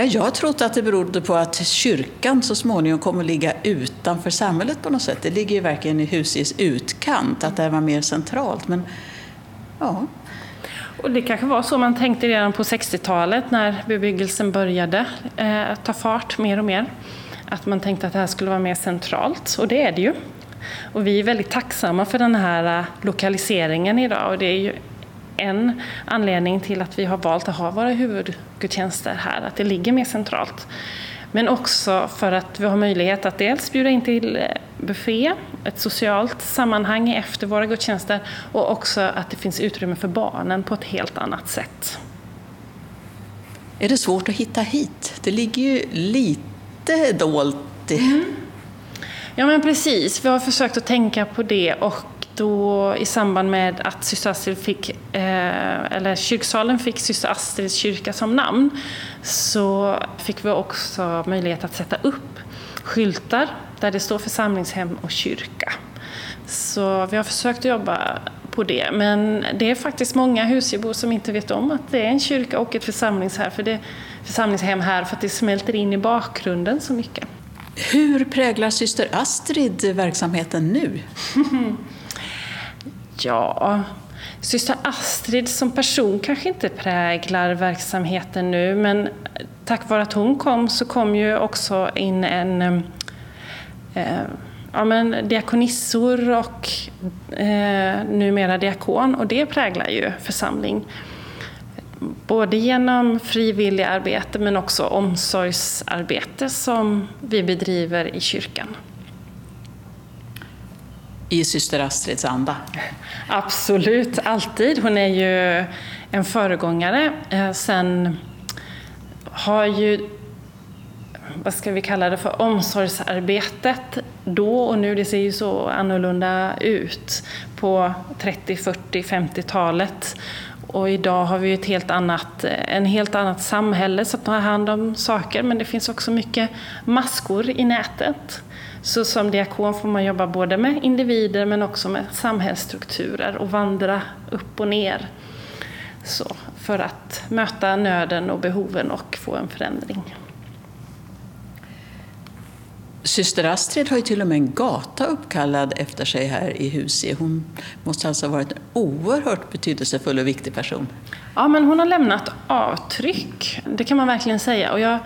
Ja, jag har trott att det berodde på att kyrkan så småningom kommer att ligga utanför samhället på något sätt. Det ligger ju verkligen i Husies utkant, att det var mer centralt. Men ja, Och det kanske var så man tänkte redan på 60-talet när bebyggelsen började eh, ta fart mer och mer. Att man tänkte att det här skulle vara mer centralt, och det är det ju. Och vi är väldigt tacksamma för den här eh, lokaliseringen idag och det är ju en anledning till att vi har valt att ha våra huvudgudstjänster här, att det ligger mer centralt. Men också för att vi har möjlighet att dels bjuda in till eh, buffé, ett socialt sammanhang efter våra gudstjänster och också att det finns utrymme för barnen på ett helt annat sätt. är det svårt att hitta hit? Det ligger ju lite dolt. i- Ja men precis, vi har försökt att tänka på det och då i samband med att syster Astrid fick, eh, eller kyrksalen fick syster Astrids kyrka som namn så fick vi också möjlighet att sätta upp skyltar där det står församlingshem och kyrka. Så vi har försökt jobba på det, men det är faktiskt många husgebor som inte vet om att det är en kyrka och ett församlingshem för det, församlingshem här för att det smälter in i bakgrunden så mycket. Hur präglar syster Astrid verksamheten nu? Ja, syster Astrid som person kanske inte präglar verksamheten nu, men tack vare att hon kom så kom ju också in en eh, ja, men diakonissor och eh, numera diakon och det präglar ju församling. Både genom frivilligarbete men också omsorgsarbete som vi bedriver i kyrkan. I syster Astrids anda? Absolut, alltid. Hon är ju en föregångare. Eh, sen har ju, vad ska vi kalla det för, omsorgsarbetet då och nu, det ser ju så annorlunda ut på 30, 40, 50-talet. Och idag har vi ju ett helt annat, en helt annat samhälle som tar hand om saker, men det finns också mycket maskor i nätet. Så som diakon får man jobba både med individer men också med samhällsstrukturer och vandra upp och ner. Så för att möta nöden och behoven och få en förändring. Syster Astrid har ju till och med en gata uppkallad efter sig här i Husie. Hon måste alltså ha varit en oerhört betydelsefull och viktig person. Ja, men hon har lämnat avtryck. Det kan man verkligen säga. Och jag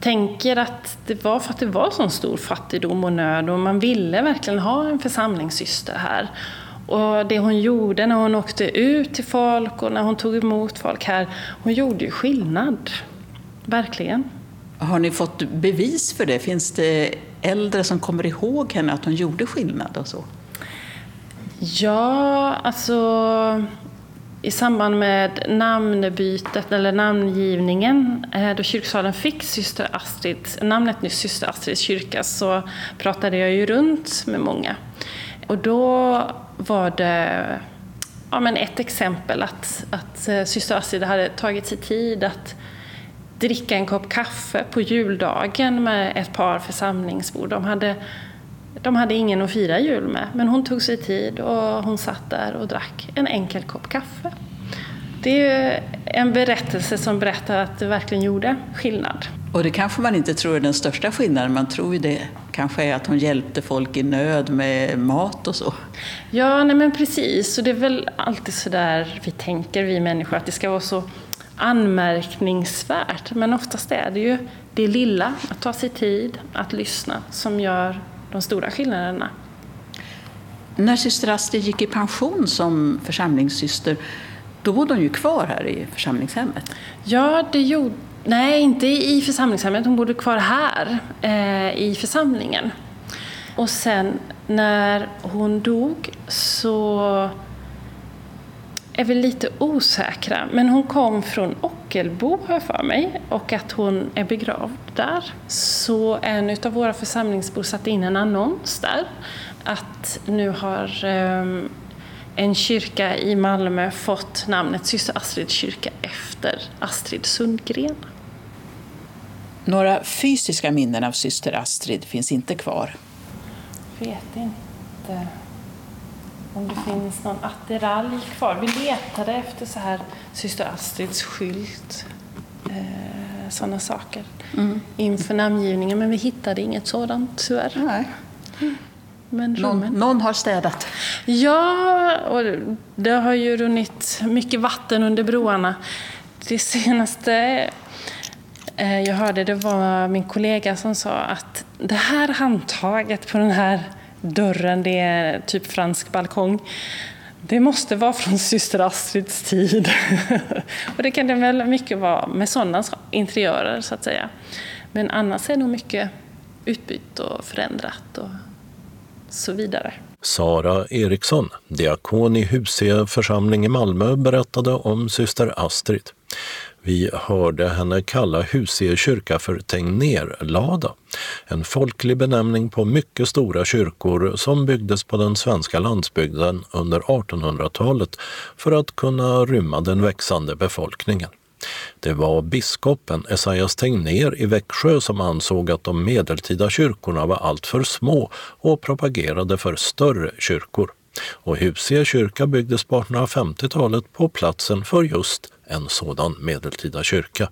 tänker att det var för att det var så stor fattigdom och nöd och man ville verkligen ha en församlingssyster här. Och det hon gjorde när hon åkte ut till folk och när hon tog emot folk här, hon gjorde ju skillnad. Verkligen. Har ni fått bevis för det? Finns det äldre som kommer ihåg henne, att hon gjorde skillnad och så? Ja, alltså i samband med namnbytet eller namngivningen, eh, då kyrksalen fick syster Astrid, namnet nyss syster Astrids kyrka, så pratade jag ju runt med många. Och då var det ja, men ett exempel att, att eh, syster Astrid hade tagit sig tid att dricka en kopp kaffe på juldagen med ett par församlingsbor. De hade, de hade ingen att fira jul med, men hon tog sig tid och hon satt där och drack en enkel kopp kaffe. Det är en berättelse som berättar att det verkligen gjorde skillnad. Och det kanske man inte tror är den största skillnaden, man tror ju det kanske är att hon hjälpte folk i nöd med mat och så. Ja, nej men precis. Och det är väl alltid så där vi tänker, vi människor, att det ska vara så anmärkningsvärt. Men oftast är det ju det lilla, att ta sig tid, att lyssna, som gör de stora skillnaderna. När syster Astrid gick i pension som församlingssyster, då bodde hon ju kvar här i församlingshemmet. Ja, det gjorde... Nej, inte i församlingshemmet. Hon bodde kvar här eh, i församlingen. Och sen när hon dog så är vi lite osäkra. Men hon kom från Ockelbo, har jag för mig, och att hon är begravd där. Så en av våra församlingsbor satte in en annons där att nu har um, en kyrka i Malmö fått namnet Syster Astrids kyrka efter Astrid Sundgren. Några fysiska minnen av syster Astrid finns inte kvar. Vet inte om det finns någon attiralj kvar. Vi letade efter så här syster Astrids skylt, eh, sådana saker, mm. inför namngivningen. Men vi hittade inget sådant tyvärr. Nej. Men någon, någon, har städat. Ja, och det har ju runnit mycket vatten under broarna. Det senaste eh, jag hörde det var min kollega som sa att det här handtaget på den här dörren, det är typ fransk balkong. Det måste vara från syster Astrids tid. och det kan det väl mycket vara med sådana interiörer så att säga. Men annars är nog mycket utbytt och förändrat och så vidare. Sara Eriksson, diakon i Husie församling i Malmö, berättade om syster Astrid. Vi hörde henne kalla Husie kyrka för Tegnérlada, en folklig benämning på mycket stora kyrkor som byggdes på den svenska landsbygden under 1800-talet för att kunna rymma den växande befolkningen. Det var biskopen Esaias Tegnér i Växjö som ansåg att de medeltida kyrkorna var alltför små och propagerade för större kyrkor. Och Husie kyrka byggdes på 1850-talet på platsen för just en sådan medeltida kyrka.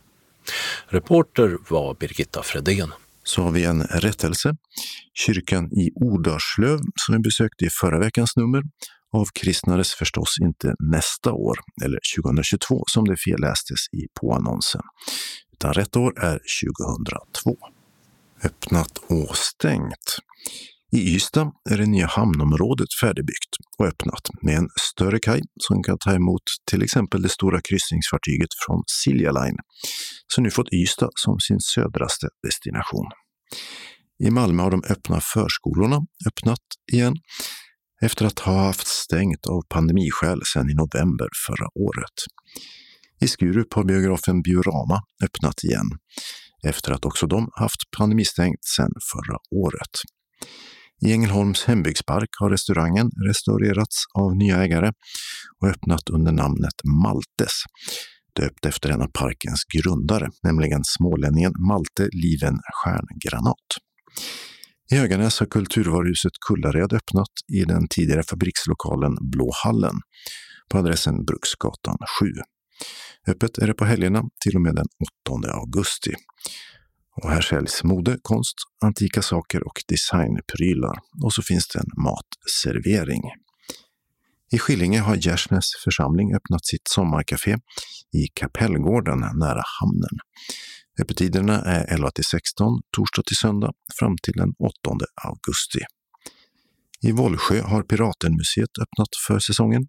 Reporter var Birgitta Fredén. Så har vi en rättelse. Kyrkan i Odörslöv som vi besökte i förra veckans nummer avkristnades förstås inte nästa år, eller 2022 som det fellästes i påannonsen, utan rätt år är 2002. Öppnat och stängt. I Ystad är det nya hamnområdet färdigbyggt och öppnat med en större kaj som kan ta emot till exempel det stora kryssningsfartyget från Silja Line, som nu fått Ystad som sin södraste destination. I Malmö har de öppna förskolorna öppnat igen efter att ha haft stängt av pandemiskäl sedan i november förra året. I Skurup har biografen Biorama öppnat igen efter att också de haft pandemistängt sedan förra året. I Ängelholms hembygdspark har restaurangen restaurerats av nya ägare och öppnat under namnet Maltes, döpt efter en av parkens grundare, nämligen smålänningen Malte Liven Stjärngranat. I Höganäs har kulturvaruhuset Kullared öppnat i den tidigare fabrikslokalen Blå hallen på adressen Bruksgatan 7. Öppet är det på helgerna till och med den 8 augusti. Och här säljs mode, konst, antika saker och designprylar. Och så finns det en matservering. I Skillinge har Gärsnäs församling öppnat sitt sommarkafé i Kapellgården nära hamnen. Öppettiderna är 11 till 16, torsdag till söndag, fram till den 8 augusti. I Vollsjö har Piratenmuseet öppnat för säsongen.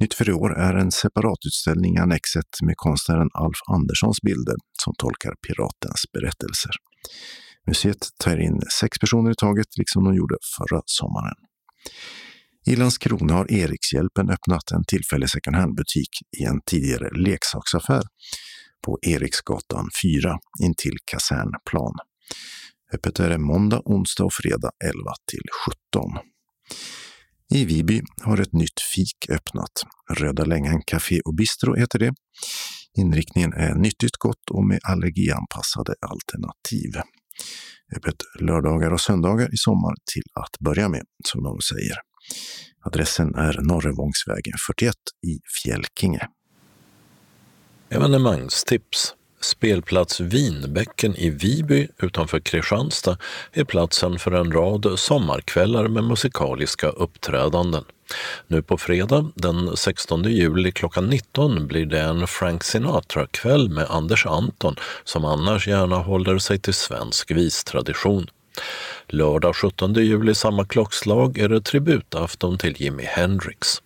Nytt för i år är en separatutställning i Annexet med konstnären Alf Anderssons bilder som tolkar piratens berättelser. Museet tar in sex personer i taget, liksom de gjorde förra sommaren. I Landskrona har Erikshjälpen öppnat en tillfällig second hand-butik i en tidigare leksaksaffär på Eriksgatan 4 intill Kasernplan. Öppet är det måndag, onsdag och fredag 11 till 17. I Viby har ett nytt fik öppnat. Röda Längan Café och Bistro heter det. Inriktningen är nyttigt gott och med allergianpassade alternativ. Öppet lördagar och söndagar i sommar till att börja med, som de säger. Adressen är Norrevångsvägen 41 i Fjälkinge. Evenemangstips Spelplats Vinbäcken i Viby utanför Kristianstad är platsen för en rad sommarkvällar med musikaliska uppträdanden. Nu på fredag den 16 juli klockan 19 blir det en Frank Sinatra-kväll med Anders Anton som annars gärna håller sig till svensk vistradition. Lördag 17 juli samma klockslag är det tributafton till Jimi Hendrix.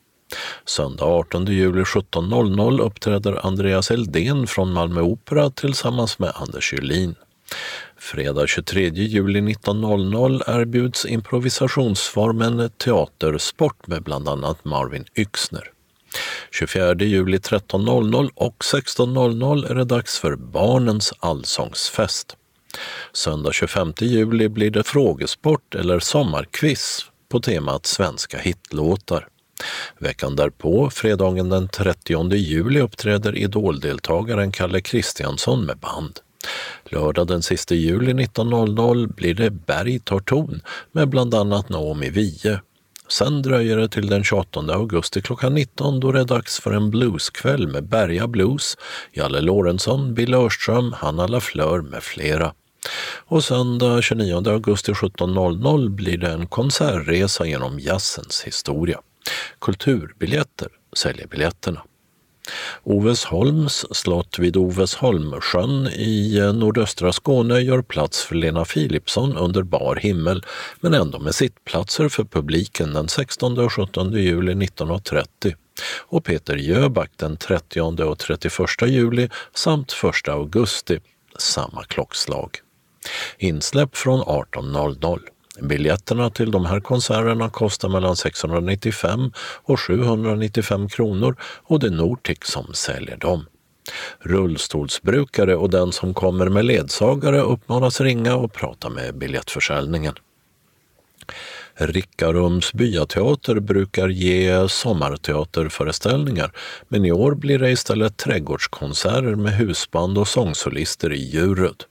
Söndag 18 juli 17.00 uppträder Andreas Eldén från Malmö Opera tillsammans med Anders Julin. Fredag 23 juli 19.00 erbjuds improvisationsformen teatersport med bland annat Marvin Yxner. 24 juli 13.00 och 16.00 är det dags för Barnens allsångsfest. Söndag 25 juli blir det frågesport eller sommarquiz på temat svenska hitlåtar. Veckan därpå, fredagen den 30 juli, uppträder idoldeltagaren Kalle Kristiansson med band. Lördag den sista juli 19.00 blir det Berg tar ton med bland annat Naomi Wiehe. Sen dröjer det till den 28 augusti klockan 19 då det är dags för en blueskväll med Berga Blues, Jalle Lorentzon, Bill Örström, Hanna Lafleur med flera. Och söndag 29 augusti 17.00 blir det en konsertresa genom jazzens historia. Kulturbiljetter säljer biljetterna. Ovesholms slott vid Ovesholmsjön i eh, nordöstra Skåne gör plats för Lena Philipsson under bar himmel, men ändå med sittplatser för publiken den 16 och 17 juli 1930 och Peter Jöback den 30 och 31 juli samt 1 augusti, samma klockslag. Insläpp från 18.00. Biljetterna till de här konserterna kostar mellan 695 och 795 kronor och det är Nortic som säljer dem. Rullstolsbrukare och den som kommer med ledsagare uppmanas ringa och prata med biljettförsäljningen. Rickarums byateater brukar ge sommarteaterföreställningar men i år blir det istället trädgårdskonserter med husband och sångsolister i Djurud.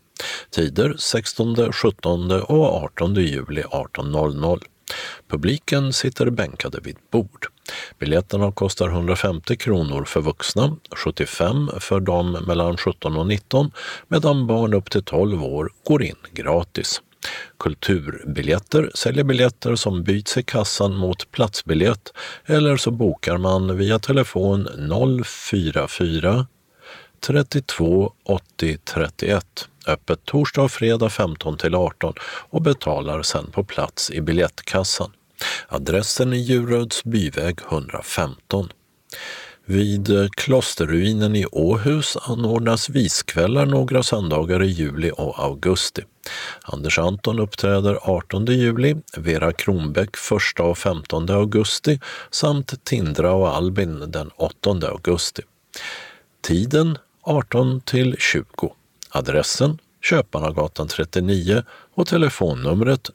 Tider 16, 17 och 18 juli 18.00. Publiken sitter bänkade vid bord. Biljetterna kostar 150 kronor för vuxna, 75 för dem mellan 17 och 19 medan barn upp till 12 år går in gratis. Kulturbiljetter säljer biljetter som byts i kassan mot platsbiljett eller så bokar man via telefon 044 32 80 31 öppet torsdag och fredag 15 till 18 och betalar sen på plats i biljettkassan. Adressen är Djuröds byväg 115. Vid klosterruinen i Åhus anordnas viskvällar några söndagar i juli och augusti. Anders Anton uppträder 18 juli, Vera Kronbäck 1 och 15 augusti samt Tindra och Albin den 8 augusti. Tiden 18 till 20. Adressen Köparnagatan 39 och telefonnumret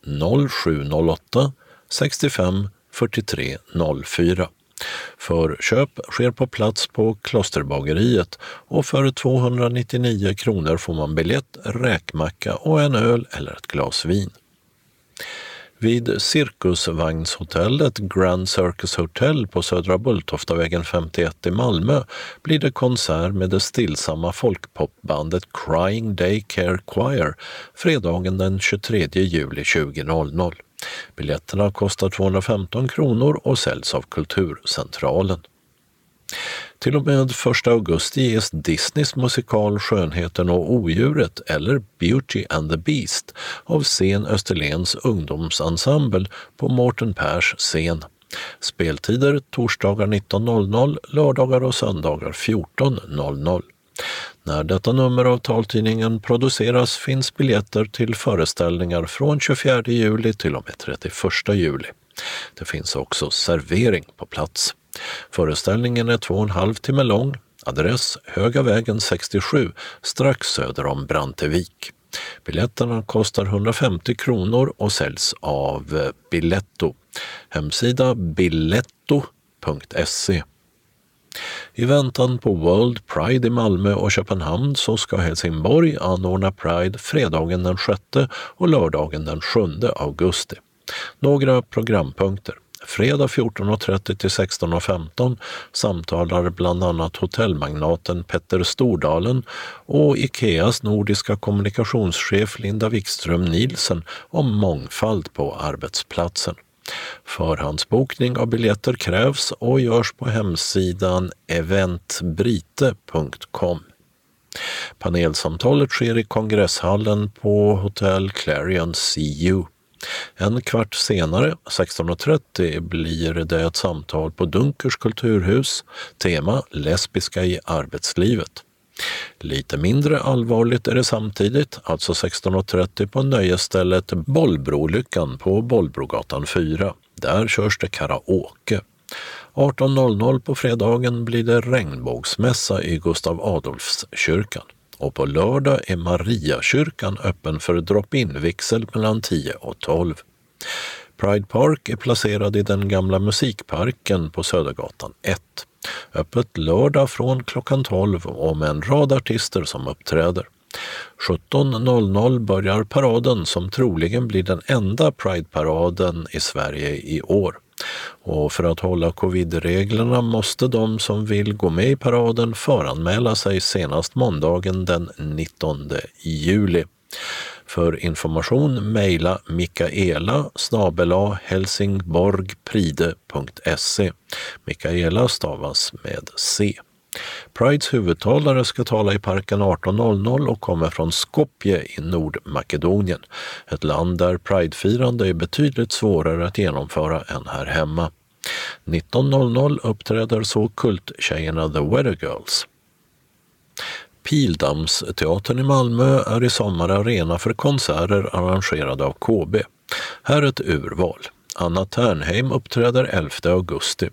0708 65 43 04. Förköp sker på plats på Klosterbageriet och för 299 kronor får man biljett, räkmacka och en öl eller ett glas vin. Vid Cirkusvagnshotellet Grand Circus Hotel på Södra Bulltoftavägen 51 i Malmö blir det konsert med det stillsamma folkpopbandet Crying Day Care Choir fredagen den 23 juli 20.00. Biljetterna kostar 215 kronor och säljs av Kulturcentralen. Till och med 1 augusti ges Disneys musikal Skönheten och odjuret eller Beauty and the Beast av Scen Österlens ungdomsensemble på Mårten Pers scen. Speltider torsdagar 19.00, lördagar och söndagar 14.00. När detta nummer av taltidningen produceras finns biljetter till föreställningar från 24 juli till och med 31 juli. Det finns också servering på plats. Föreställningen är två och en halv timme lång. Adress Höga vägen 67 strax söder om Brantevik. Biljetterna kostar 150 kronor och säljs av eh, Biletto. Hemsida biletto.se. I väntan på World Pride i Malmö och Köpenhamn så ska Helsingborg anordna Pride fredagen den 6 och lördagen den 7 augusti. Några programpunkter. Fredag 14.30 till 16.15 samtalar bland annat hotellmagnaten Petter Stordalen och Ikeas nordiska kommunikationschef Linda Wikström Nielsen om mångfald på arbetsplatsen. Förhandsbokning av biljetter krävs och görs på hemsidan eventbrite.com. Panelsamtalet sker i kongresshallen på Hotel Clarion CU. En kvart senare, 16.30, blir det ett samtal på Dunkers kulturhus, tema lesbiska i arbetslivet. Lite mindre allvarligt är det samtidigt, alltså 16.30 på nöjesstället Bollbrolyckan på Bollbrogatan 4. Där körs det karaoke. 18.00 på fredagen blir det regnbågsmässa i Gustav Adolfskyrkan och på lördag är Mariakyrkan öppen för drop-in-vigsel mellan 10 och 12. Pride Park är placerad i den gamla musikparken på Södergatan 1. Öppet lördag från klockan 12 och med en rad artister som uppträder. 17.00 börjar paraden som troligen blir den enda Pride-paraden i Sverige i år. Och för att hålla covidreglerna måste de som vill gå med i paraden föranmäla sig senast måndagen den 19 juli. För information mejla mikaela snabela helsingborgpride.se. Mikaela stavas med C. Prides huvudtalare ska tala i parken 18.00 och kommer från Skopje i Nordmakedonien, ett land där pridefirande är betydligt svårare att genomföra än här hemma. 19.00 uppträder så kulttjejerna The Weather Girls. Pildammsteatern i Malmö är i sommar arena för konserter arrangerade av KB. Här ett urval. Anna Ternheim uppträder 11 augusti.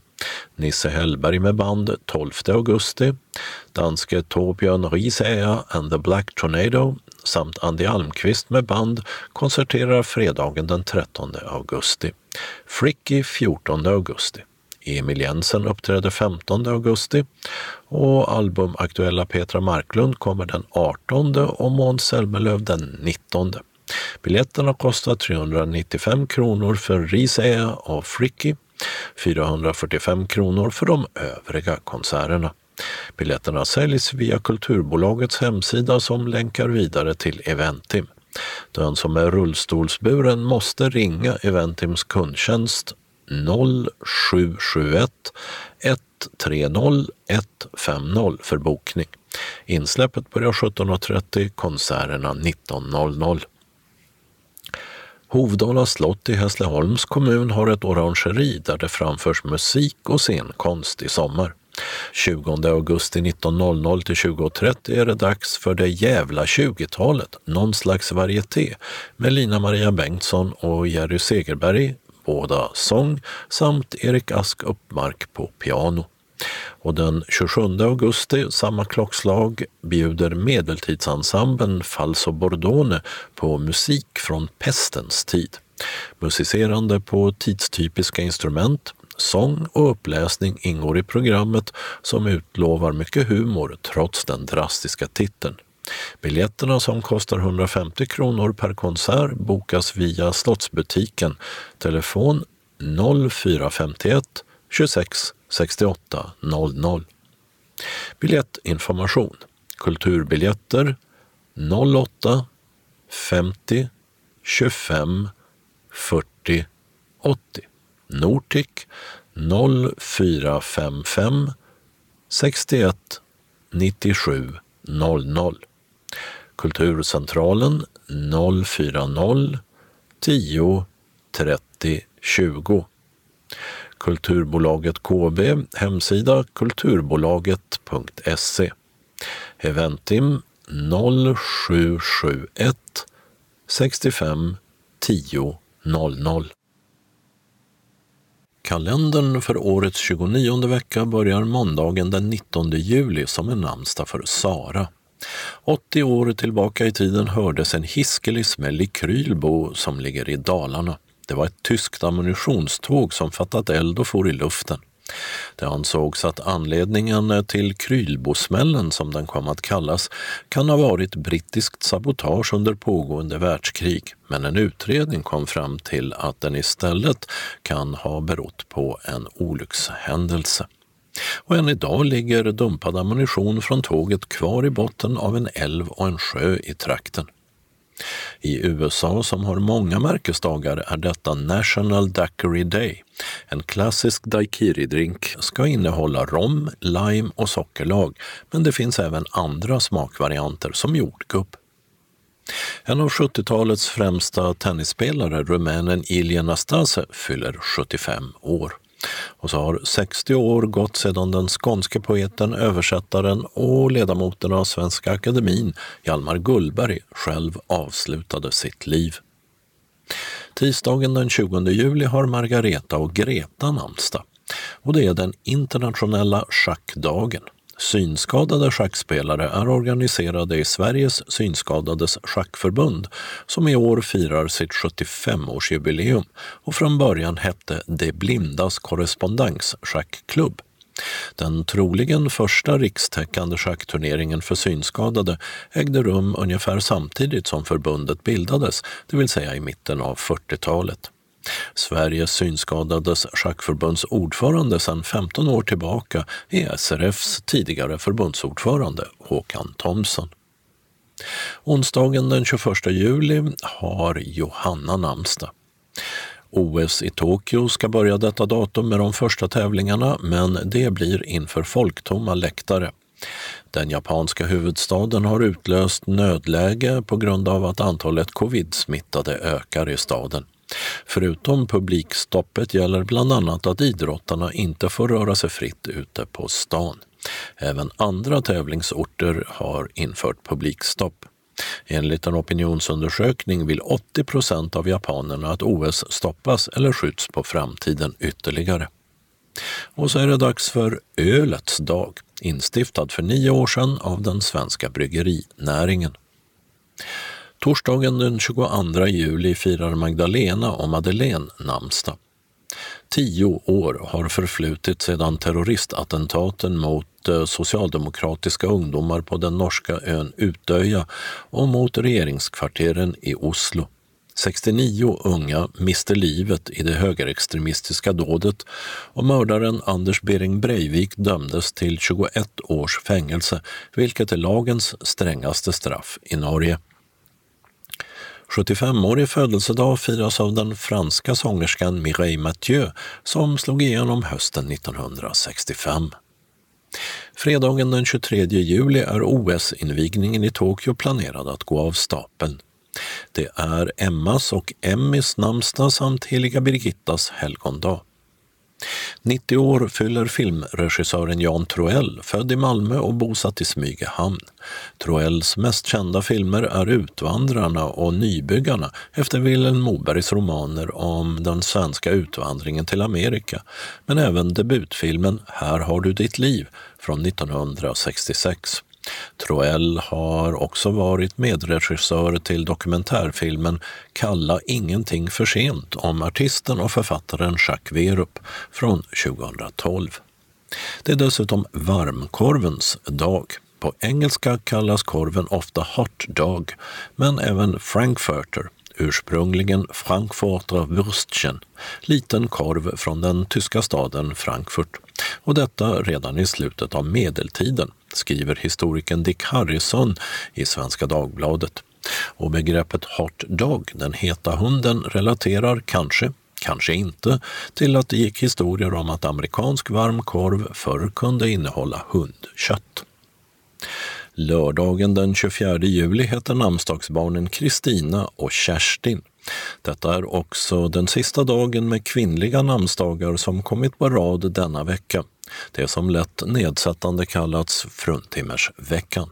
Nisse Hellberg med band 12 augusti. Danske Torbjörn Risager and the Black Tornado samt Andy Almqvist med band konserterar fredagen den 13 augusti. Fricky 14 augusti. Emil Jensen uppträder 15 augusti och albumaktuella Petra Marklund kommer den 18 och Måns Zelmerlöw den 19. Biljetterna kostar 395 kronor för Risaea och Fricky, 445 kronor för de övriga konserterna. Biljetterna säljs via Kulturbolagets hemsida som länkar vidare till Eventim. Den som är rullstolsburen måste ringa Eventims kundtjänst 0771 130 150 för bokning. Insläppet börjar 17.30, konserterna 19.00. Hovdala slott i Hässleholms kommun har ett orangeri där det framförs musik och scenkonst i sommar. 20 augusti 19.00 till 20.30 är det dags för det jävla 20-talet, någon slags varieté med Lina Maria Bengtsson och Jerry Segerberg, båda sång, samt Erik Ask Uppmark på piano. Och den 27 augusti, samma klockslag, bjuder medeltidsensemblen Falso Bordone på musik från pestens tid. Musicerande på tidstypiska instrument, sång och uppläsning ingår i programmet som utlovar mycket humor trots den drastiska titeln. Biljetterna som kostar 150 kronor per konsert bokas via Slottsbutiken. Telefon 0451 26 68 00. Biljettinformation. Kulturbiljetter 08 50 25 40 80. Nortic 0455 61 97 00. Kulturcentralen 040 10 30 20. Kulturbolaget KB, hemsida kulturbolaget.se. Eventim 0771 65 10 00. Kalendern för årets 29 vecka börjar måndagen den 19 juli som är namnsdag för Sara. 80 år tillbaka i tiden hördes en hiskelig smäll i Krylbo som ligger i Dalarna. Det var ett tyskt ammunitionståg som fattat eld och for i luften. Det ansågs att anledningen till Krylbosmällen, som den kom att kallas, kan ha varit brittiskt sabotage under pågående världskrig, men en utredning kom fram till att den istället kan ha berott på en olyckshändelse. Och än idag ligger dumpad ammunition från tåget kvar i botten av en älv och en sjö i trakten. I USA, som har många märkesdagar, är detta National Daiquiri Day. En klassisk daiquiri-drink ska innehålla rom, lime och sockerlag, men det finns även andra smakvarianter som jordgubb. En av 70-talets främsta tennisspelare, rumänen Ilja Nastase, fyller 75 år. Och så har 60 år gått sedan den skånske poeten, översättaren och ledamoten av Svenska Akademin, Hjalmar Gullberg, själv avslutade sitt liv. Tisdagen den 20 juli har Margareta och Greta namnsdag och det är den internationella schackdagen. Synskadade schackspelare är organiserade i Sveriges synskadades schackförbund som i år firar sitt 75-årsjubileum och från början hette De blindas korrespondenssschackklubb. Den troligen första rikstäckande schackturneringen för synskadade ägde rum ungefär samtidigt som förbundet bildades, det vill säga i mitten av 40-talet. Sveriges synskadades schackförbunds ordförande sedan 15 år tillbaka är SRFs tidigare förbundsordförande Håkan Thomsson. Onsdagen den 21 juli har Johanna namnsdag. OS i Tokyo ska börja detta datum med de första tävlingarna men det blir inför folktomma läktare. Den japanska huvudstaden har utlöst nödläge på grund av att antalet covid-smittade ökar i staden. Förutom publikstoppet gäller bland annat att idrottarna inte får röra sig fritt ute på stan. Även andra tävlingsorter har infört publikstopp. Enligt en opinionsundersökning vill 80 procent av japanerna att OS stoppas eller skjuts på framtiden ytterligare. Och så är det dags för ölets dag, instiftad för nio år sedan av den svenska bryggerinäringen. Torsdagen den 22 juli firar Magdalena och Madeleine namnsdag. Tio år har förflutit sedan terroristattentaten mot eh, socialdemokratiska ungdomar på den norska ön Utöja och mot regeringskvarteren i Oslo. 69 unga miste livet i det högerextremistiska dådet och mördaren Anders Bering Breivik dömdes till 21 års fängelse, vilket är lagens strängaste straff i Norge. 75-årig födelsedag firas av den franska sångerskan Mireille Mathieu som slog igenom hösten 1965. Fredagen den 23 juli är OS-invigningen i Tokyo planerad att gå av stapeln. Det är Emmas och Emmys namnsdag samt heliga Birgittas helgondag. 90 år fyller filmregissören Jan Troell, född i Malmö och bosatt i Smygehamn. Troells mest kända filmer är Utvandrarna och Nybyggarna efter Vilhelm Mobergs romaner om den svenska utvandringen till Amerika, men även debutfilmen Här har du ditt liv från 1966. Troell har också varit medregissör till dokumentärfilmen Kalla ingenting för sent om artisten och författaren Jacques Werup från 2012. Det är dessutom varmkorvens dag. På engelska kallas korven ofta hot dog, men även frankfurter, ursprungligen Frankfurter Würstchen, liten korv från den tyska staden Frankfurt. Och detta redan i slutet av medeltiden, skriver historikern Dick Harrison i Svenska Dagbladet. Och begreppet hot dog, den heta hunden, relaterar kanske kanske inte, till att det gick historier om att amerikansk varm korv förr kunde innehålla hundkött. Lördagen den 24 juli heter namnsdagsbarnen Kristina och Kerstin. Detta är också den sista dagen med kvinnliga namnsdagar som kommit på rad denna vecka. Det som lätt nedsättande kallats fruntimmersveckan.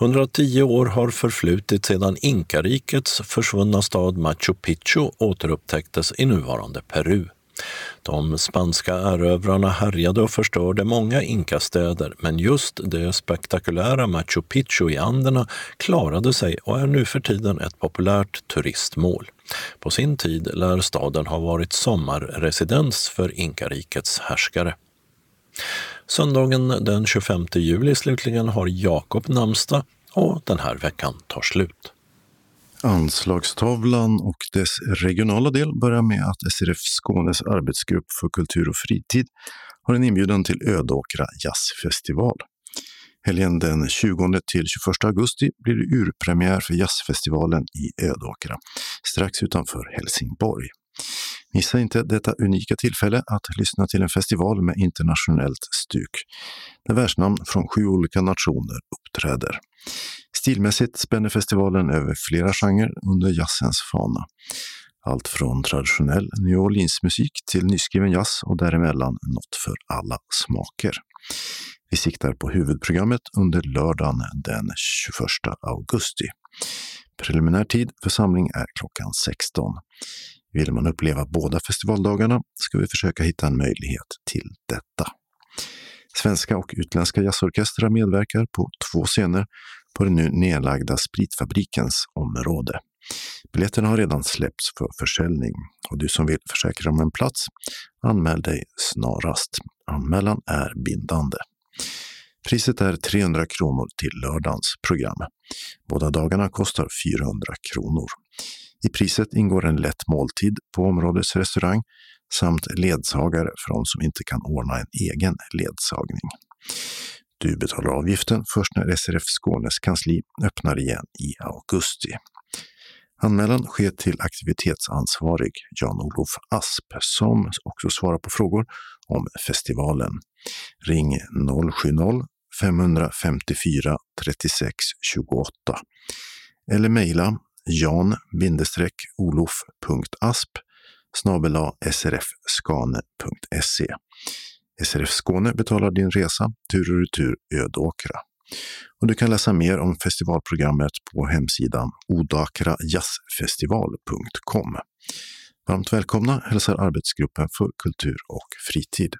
110 år har förflutit sedan inkarikets försvunna stad Machu Picchu återupptäcktes i nuvarande Peru. De spanska erövrarna härjade och förstörde många inkastäder men just det spektakulära Machu Picchu i Anderna klarade sig och är nu för tiden ett populärt turistmål. På sin tid lär staden ha varit sommarresidens för inkarikets härskare. Söndagen den 25 juli slutligen har Jakob namnsdag och den här veckan tar slut. Anslagstavlan och dess regionala del börjar med att SRF Skånes arbetsgrupp för kultur och fritid har en inbjudan till Ödåkra jazzfestival. Helgen den 20 till 21 augusti blir det urpremiär för jazzfestivalen i Ödåkra, strax utanför Helsingborg. Missa inte detta unika tillfälle att lyssna till en festival med internationellt stuk, där världsnamn från sju olika nationer uppträder. Stilmässigt spänner festivalen över flera genrer under jazzens fana. Allt från traditionell New Orleans-musik till nyskriven jazz och däremellan något för alla smaker. Vi siktar på huvudprogrammet under lördagen den 21 augusti. Preliminär tid för samling är klockan 16. Vill man uppleva båda festivaldagarna ska vi försöka hitta en möjlighet till detta. Svenska och utländska jazzorkestrar medverkar på två scener på den nu nedlagda Spritfabrikens område. Biljetterna har redan släppts för försäljning och du som vill försäkra om en plats, anmäl dig snarast. Anmälan är bindande. Priset är 300 kronor till lördagens program. Båda dagarna kostar 400 kronor. I priset ingår en lätt måltid på områdets restaurang samt ledsagare för de som inte kan ordna en egen ledsagning. Du betalar avgiften först när SRF Skånes kansli öppnar igen i augusti. Anmälan sker till aktivitetsansvarig Jan-Olof Asp som också svarar på frågor om festivalen. Ring 070-554 36 28 eller mejla jan-olof.asp srfskane.se. SRF Skåne betalar din resa tur och retur Ödåkra. Och du kan läsa mer om festivalprogrammet på hemsidan odakrajazzfestival.com. Varmt välkomna hälsar arbetsgruppen för kultur och fritid.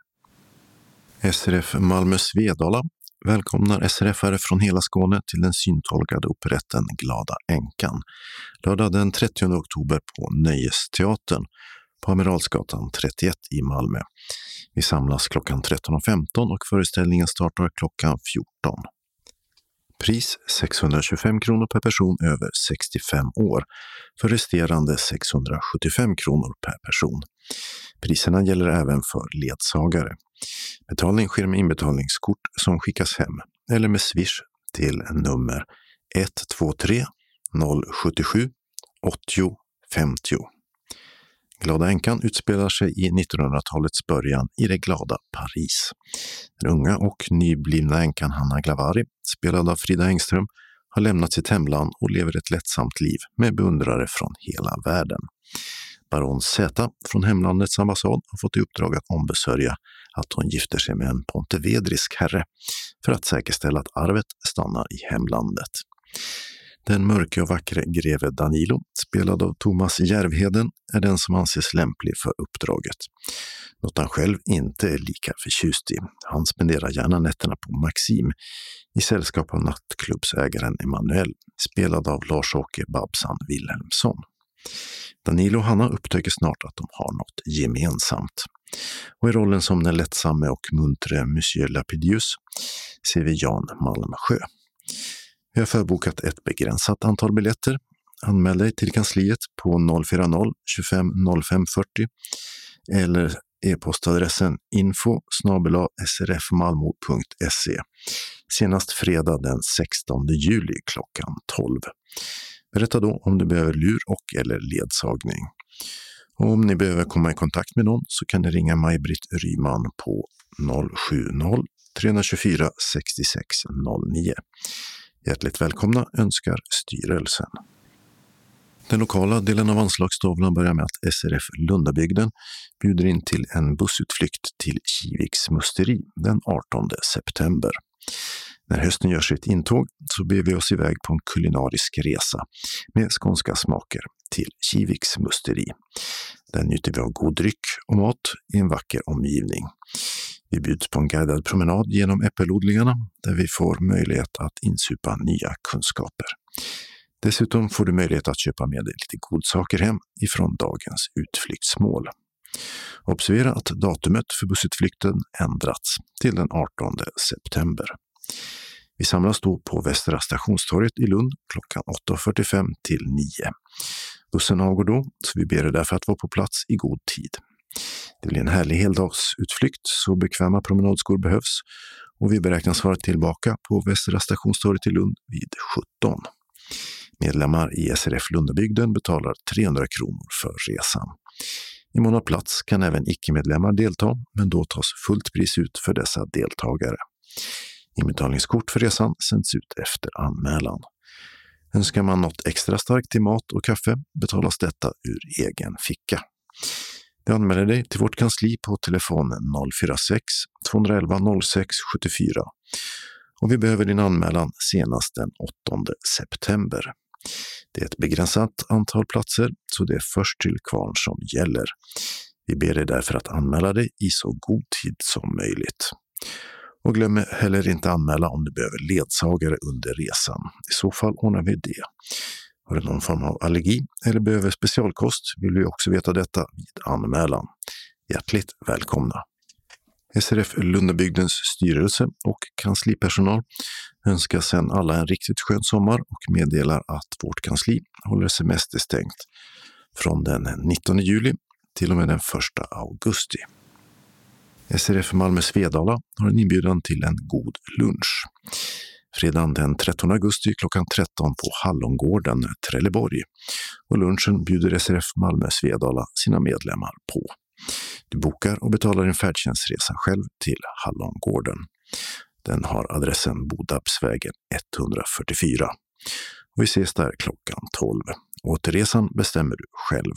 SRF Malmö Svedala välkomnar SRF-are från hela Skåne till den syntolkade operetten Glada änkan. Lördag den 30 oktober på Nöjesteatern på Amiralsgatan 31 i Malmö. Vi samlas klockan 13.15 och föreställningen startar klockan 14. Pris 625 kronor per person över 65 år, för resterande 675 kronor per person. Priserna gäller även för ledsagare. Betalning sker med inbetalningskort som skickas hem eller med swish till nummer 123 077 80 50. Glada änkan utspelar sig i 1900-talets början i det glada Paris. Den unga och nyblivna änkan Hanna Glavari, spelad av Frida Engström, har lämnat sitt hemland och lever ett lättsamt liv med beundrare från hela världen. Baron Z från hemlandets ambassad har fått i uppdrag att ombesörja att hon gifter sig med en pontevedrisk herre för att säkerställa att arvet stannar i hemlandet. Den mörke och vackre greve Danilo, spelad av Thomas Järvheden, är den som anses lämplig för uppdraget. Något han själv inte är lika förtjust i. Han spenderar gärna nätterna på Maxim i sällskap av nattklubbsägaren Emanuel, spelad av Lars-Åke Babsan Wilhelmsson. Danilo och Hanna upptäcker snart att de har något gemensamt. Och i rollen som den lättsamme och muntre Monsieur Lapidus ser vi Jan Malmsjö. Vi har förbokat ett begränsat antal biljetter. Anmäl dig till kansliet på 040 25 05 40 eller e-postadressen info srfmalmo.se senast fredag den 16 juli klockan 12. Berätta då om du behöver lur och eller ledsagning. Och om ni behöver komma i kontakt med någon så kan ni ringa Maj-Britt Ryman på 070 324 66 09. Hjärtligt välkomna önskar styrelsen. Den lokala delen av anslagstavlan börjar med att SRF Lundabygden bjuder in till en bussutflykt till Kiviks musteri den 18 september. När hösten gör sitt intåg så beger vi oss iväg på en kulinarisk resa med skånska smaker till Kiviks musteri. Där njuter vi av god dryck och mat i en vacker omgivning. Vi bjuds på en guidad promenad genom äppelodlingarna där vi får möjlighet att insupa nya kunskaper. Dessutom får du möjlighet att köpa med dig lite godsaker hem ifrån dagens utflyktsmål. Observera att datumet för bussutflykten ändrats till den 18 september. Vi samlas då på Västra stationstorget i Lund klockan 8.45 till 9. Bussen avgår då, så vi ber er därför att vara på plats i god tid. Det blir en härlig heldagsutflykt, så bekväma promenadskor behövs och vi beräknas vara tillbaka på Västra stationstorget i Lund vid 17. Medlemmar i SRF Lundabygden betalar 300 kronor för resan. I mån av plats kan även icke-medlemmar delta, men då tas fullt pris ut för dessa deltagare. Inbetalningskort för resan sänds ut efter anmälan. Önskar man något extra starkt till mat och kaffe betalas detta ur egen ficka. Du anmäler dig till vårt kansli på telefon 046 211 06 74 och vi behöver din anmälan senast den 8 september. Det är ett begränsat antal platser, så det är först till kvarn som gäller. Vi ber dig därför att anmäla dig i så god tid som möjligt. Och glöm heller inte anmäla om du behöver ledsagare under resan. I så fall ordnar vi det. Har du någon form av allergi eller behöver specialkost vill vi också veta detta vid anmälan. Hjärtligt välkomna! SRF Lundabygdens styrelse och kanslipersonal önskar sedan alla en riktigt skön sommar och meddelar att vårt kansli håller semesterstängt från den 19 juli till och med den 1 augusti. SRF Malmö Svedala har en inbjudan till en god lunch. Fredagen den 13 augusti klockan 13 på Hallongården, Trelleborg. Och lunchen bjuder SRF Malmö Svedala sina medlemmar på. Du bokar och betalar din färdtjänstresa själv till Hallongården. Den har adressen Bodapsvägen 144. Och vi ses där klockan 12. Återresan bestämmer du själv.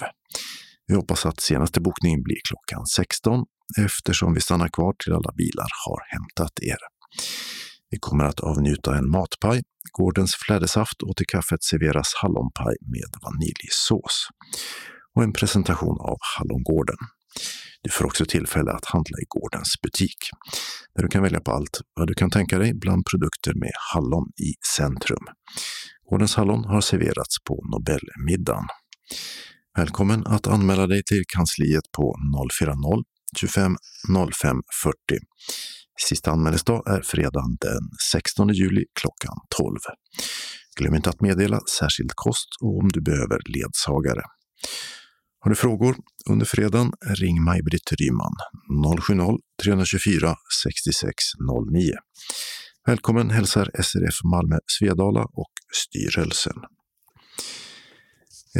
Vi hoppas att senaste bokningen blir klockan 16 eftersom vi stannar kvar till alla bilar har hämtat er. Vi kommer att avnjuta en matpaj, gårdens flädersaft och till kaffet serveras hallonpaj med vaniljsås och en presentation av Hallongården. Du får också tillfälle att handla i gårdens butik, där du kan välja på allt vad du kan tänka dig bland produkter med hallon i centrum. Gårdens hallon har serverats på Nobelmiddagen. Välkommen att anmäla dig till kansliet på 040 25 05 40. Sista anmälningsdag är fredagen den 16 juli klockan 12. Glöm inte att meddela särskild kost och om du behöver ledsagare. Har du frågor under fredagen, ring Maj-Britt Ryman 070-324 6609. Välkommen hälsar SRF Malmö Svedala och styrelsen.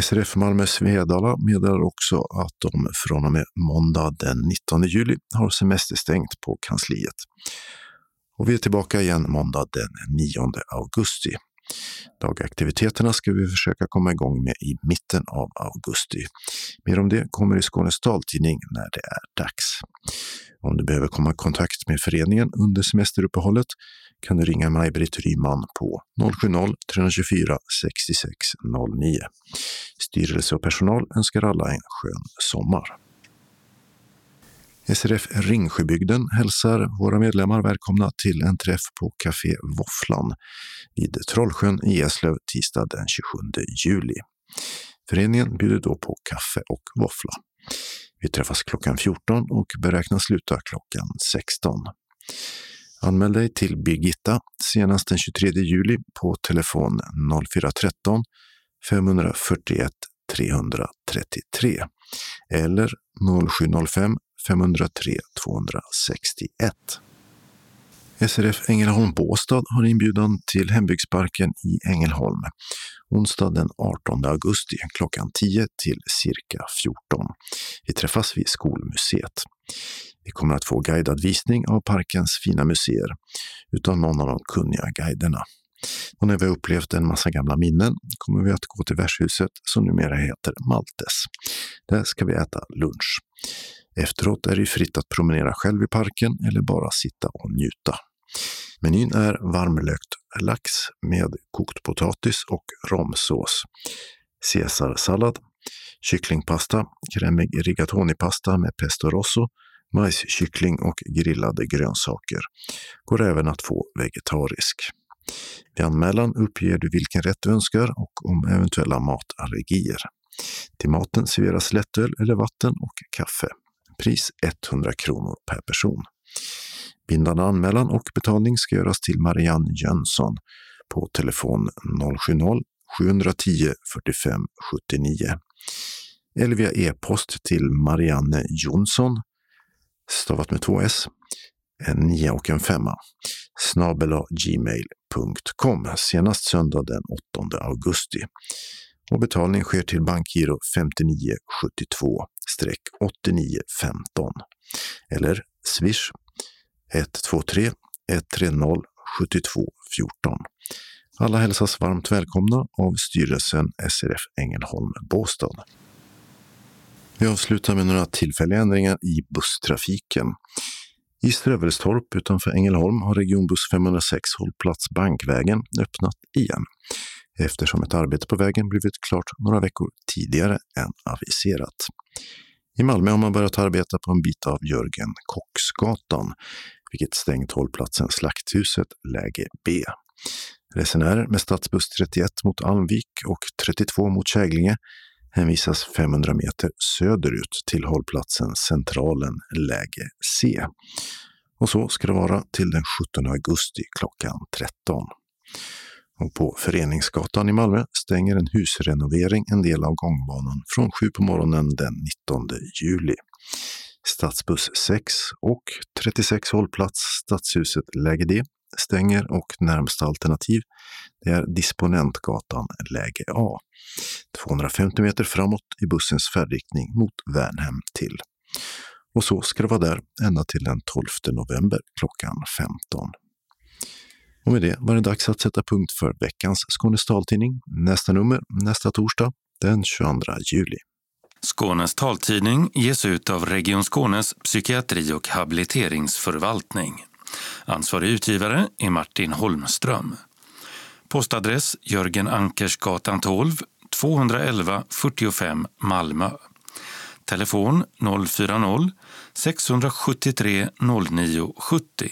SRF Malmö Svedala meddelar också att de från och med måndag den 19 juli har semesterstängt på kansliet. Och vi är tillbaka igen måndag den 9 augusti. Dagaktiviteterna ska vi försöka komma igång med i mitten av augusti. Mer om det kommer i Skånes taltidning när det är dags. Om du behöver komma i kontakt med föreningen under semesteruppehållet kan du ringa Maj-Britt Ryman på 070-324 6609. Styrelse och personal önskar alla en skön sommar. SRF Ringsjöbygden hälsar våra medlemmar välkomna till en träff på Café Våfflan vid Trollsjön i Eslöv tisdag den 27 juli. Föreningen bjuder då på kaffe och våffla. Vi träffas klockan 14 och beräknas sluta klockan 16. Anmäl dig till Birgitta senast den 23 juli på telefon 0413 541 333 eller 0705 503 261. SRF Ängelholm Båstad har inbjudan till hembygdsparken i Ängelholm onsdag den 18 augusti klockan 10 till cirka 14. Vi träffas vid Skolmuseet. Vi kommer att få guidad visning av parkens fina museer utav någon av de kunniga guiderna. Och när vi har upplevt en massa gamla minnen kommer vi att gå till värdshuset som numera heter Maltes. Där ska vi äta lunch. Efteråt är det fritt att promenera själv i parken eller bara sitta och njuta. Menyn är varmlökt lax med kokt potatis och romsås, caesarsallad, kycklingpasta, krämig rigatoni-pasta med pesto rosso, majskyckling och grillade grönsaker. Går även att få vegetarisk. Vid anmälan uppger du vilken rätt du önskar och om eventuella matallergier. Till maten serveras lättöl eller vatten och kaffe. Pris 100 kronor per person. Bindande anmälan och betalning ska göras till Marianne Jönsson på telefon 070-710 45 79 eller via e-post till Marianne Jonsson, stavat med två s, en nia och en femma, snabela gmail.com senast söndag den 8 augusti. Och betalning sker till bankgiro 5972-8915 eller swish 123 130 7214. Alla hälsas varmt välkomna av styrelsen SRF Ängelholm Båstad. Vi avslutar med några tillfälliga ändringar i busstrafiken. I Strövelstorp utanför Ängelholm har regionbuss 506 hållplats Bankvägen öppnat igen eftersom ett arbete på vägen blivit klart några veckor tidigare än aviserat. I Malmö har man börjat arbeta på en bit av Jörgen Kocksgatan, vilket stängt hållplatsen Slakthuset läge B. Resenärer med stadsbuss 31 mot Almvik och 32 mot Käglinge hänvisas 500 meter söderut till hållplatsen Centralen läge C. Och så ska det vara till den 17 augusti klockan 13. Och på Föreningsgatan i Malmö stänger en husrenovering en del av gångbanan från 7 på morgonen den 19 juli. Stadsbuss 6 och 36 hållplats Stadshuset läge D stänger och närmsta alternativ det är Disponentgatan läge A. 250 meter framåt i bussens färdriktning mot Värnhem till. Och så ska det vara där ända till den 12 november klockan 15. Och med det var det dags att sätta punkt för veckans Skånes taltidning. Nästa nummer nästa torsdag den 22 juli. Skånes taltidning ges ut av Region Skånes psykiatri och habiliteringsförvaltning. Ansvarig utgivare är Martin Holmström. Postadress Jörgen Ankersgatan 12, 211 45 Malmö. Telefon 040-673 09 70.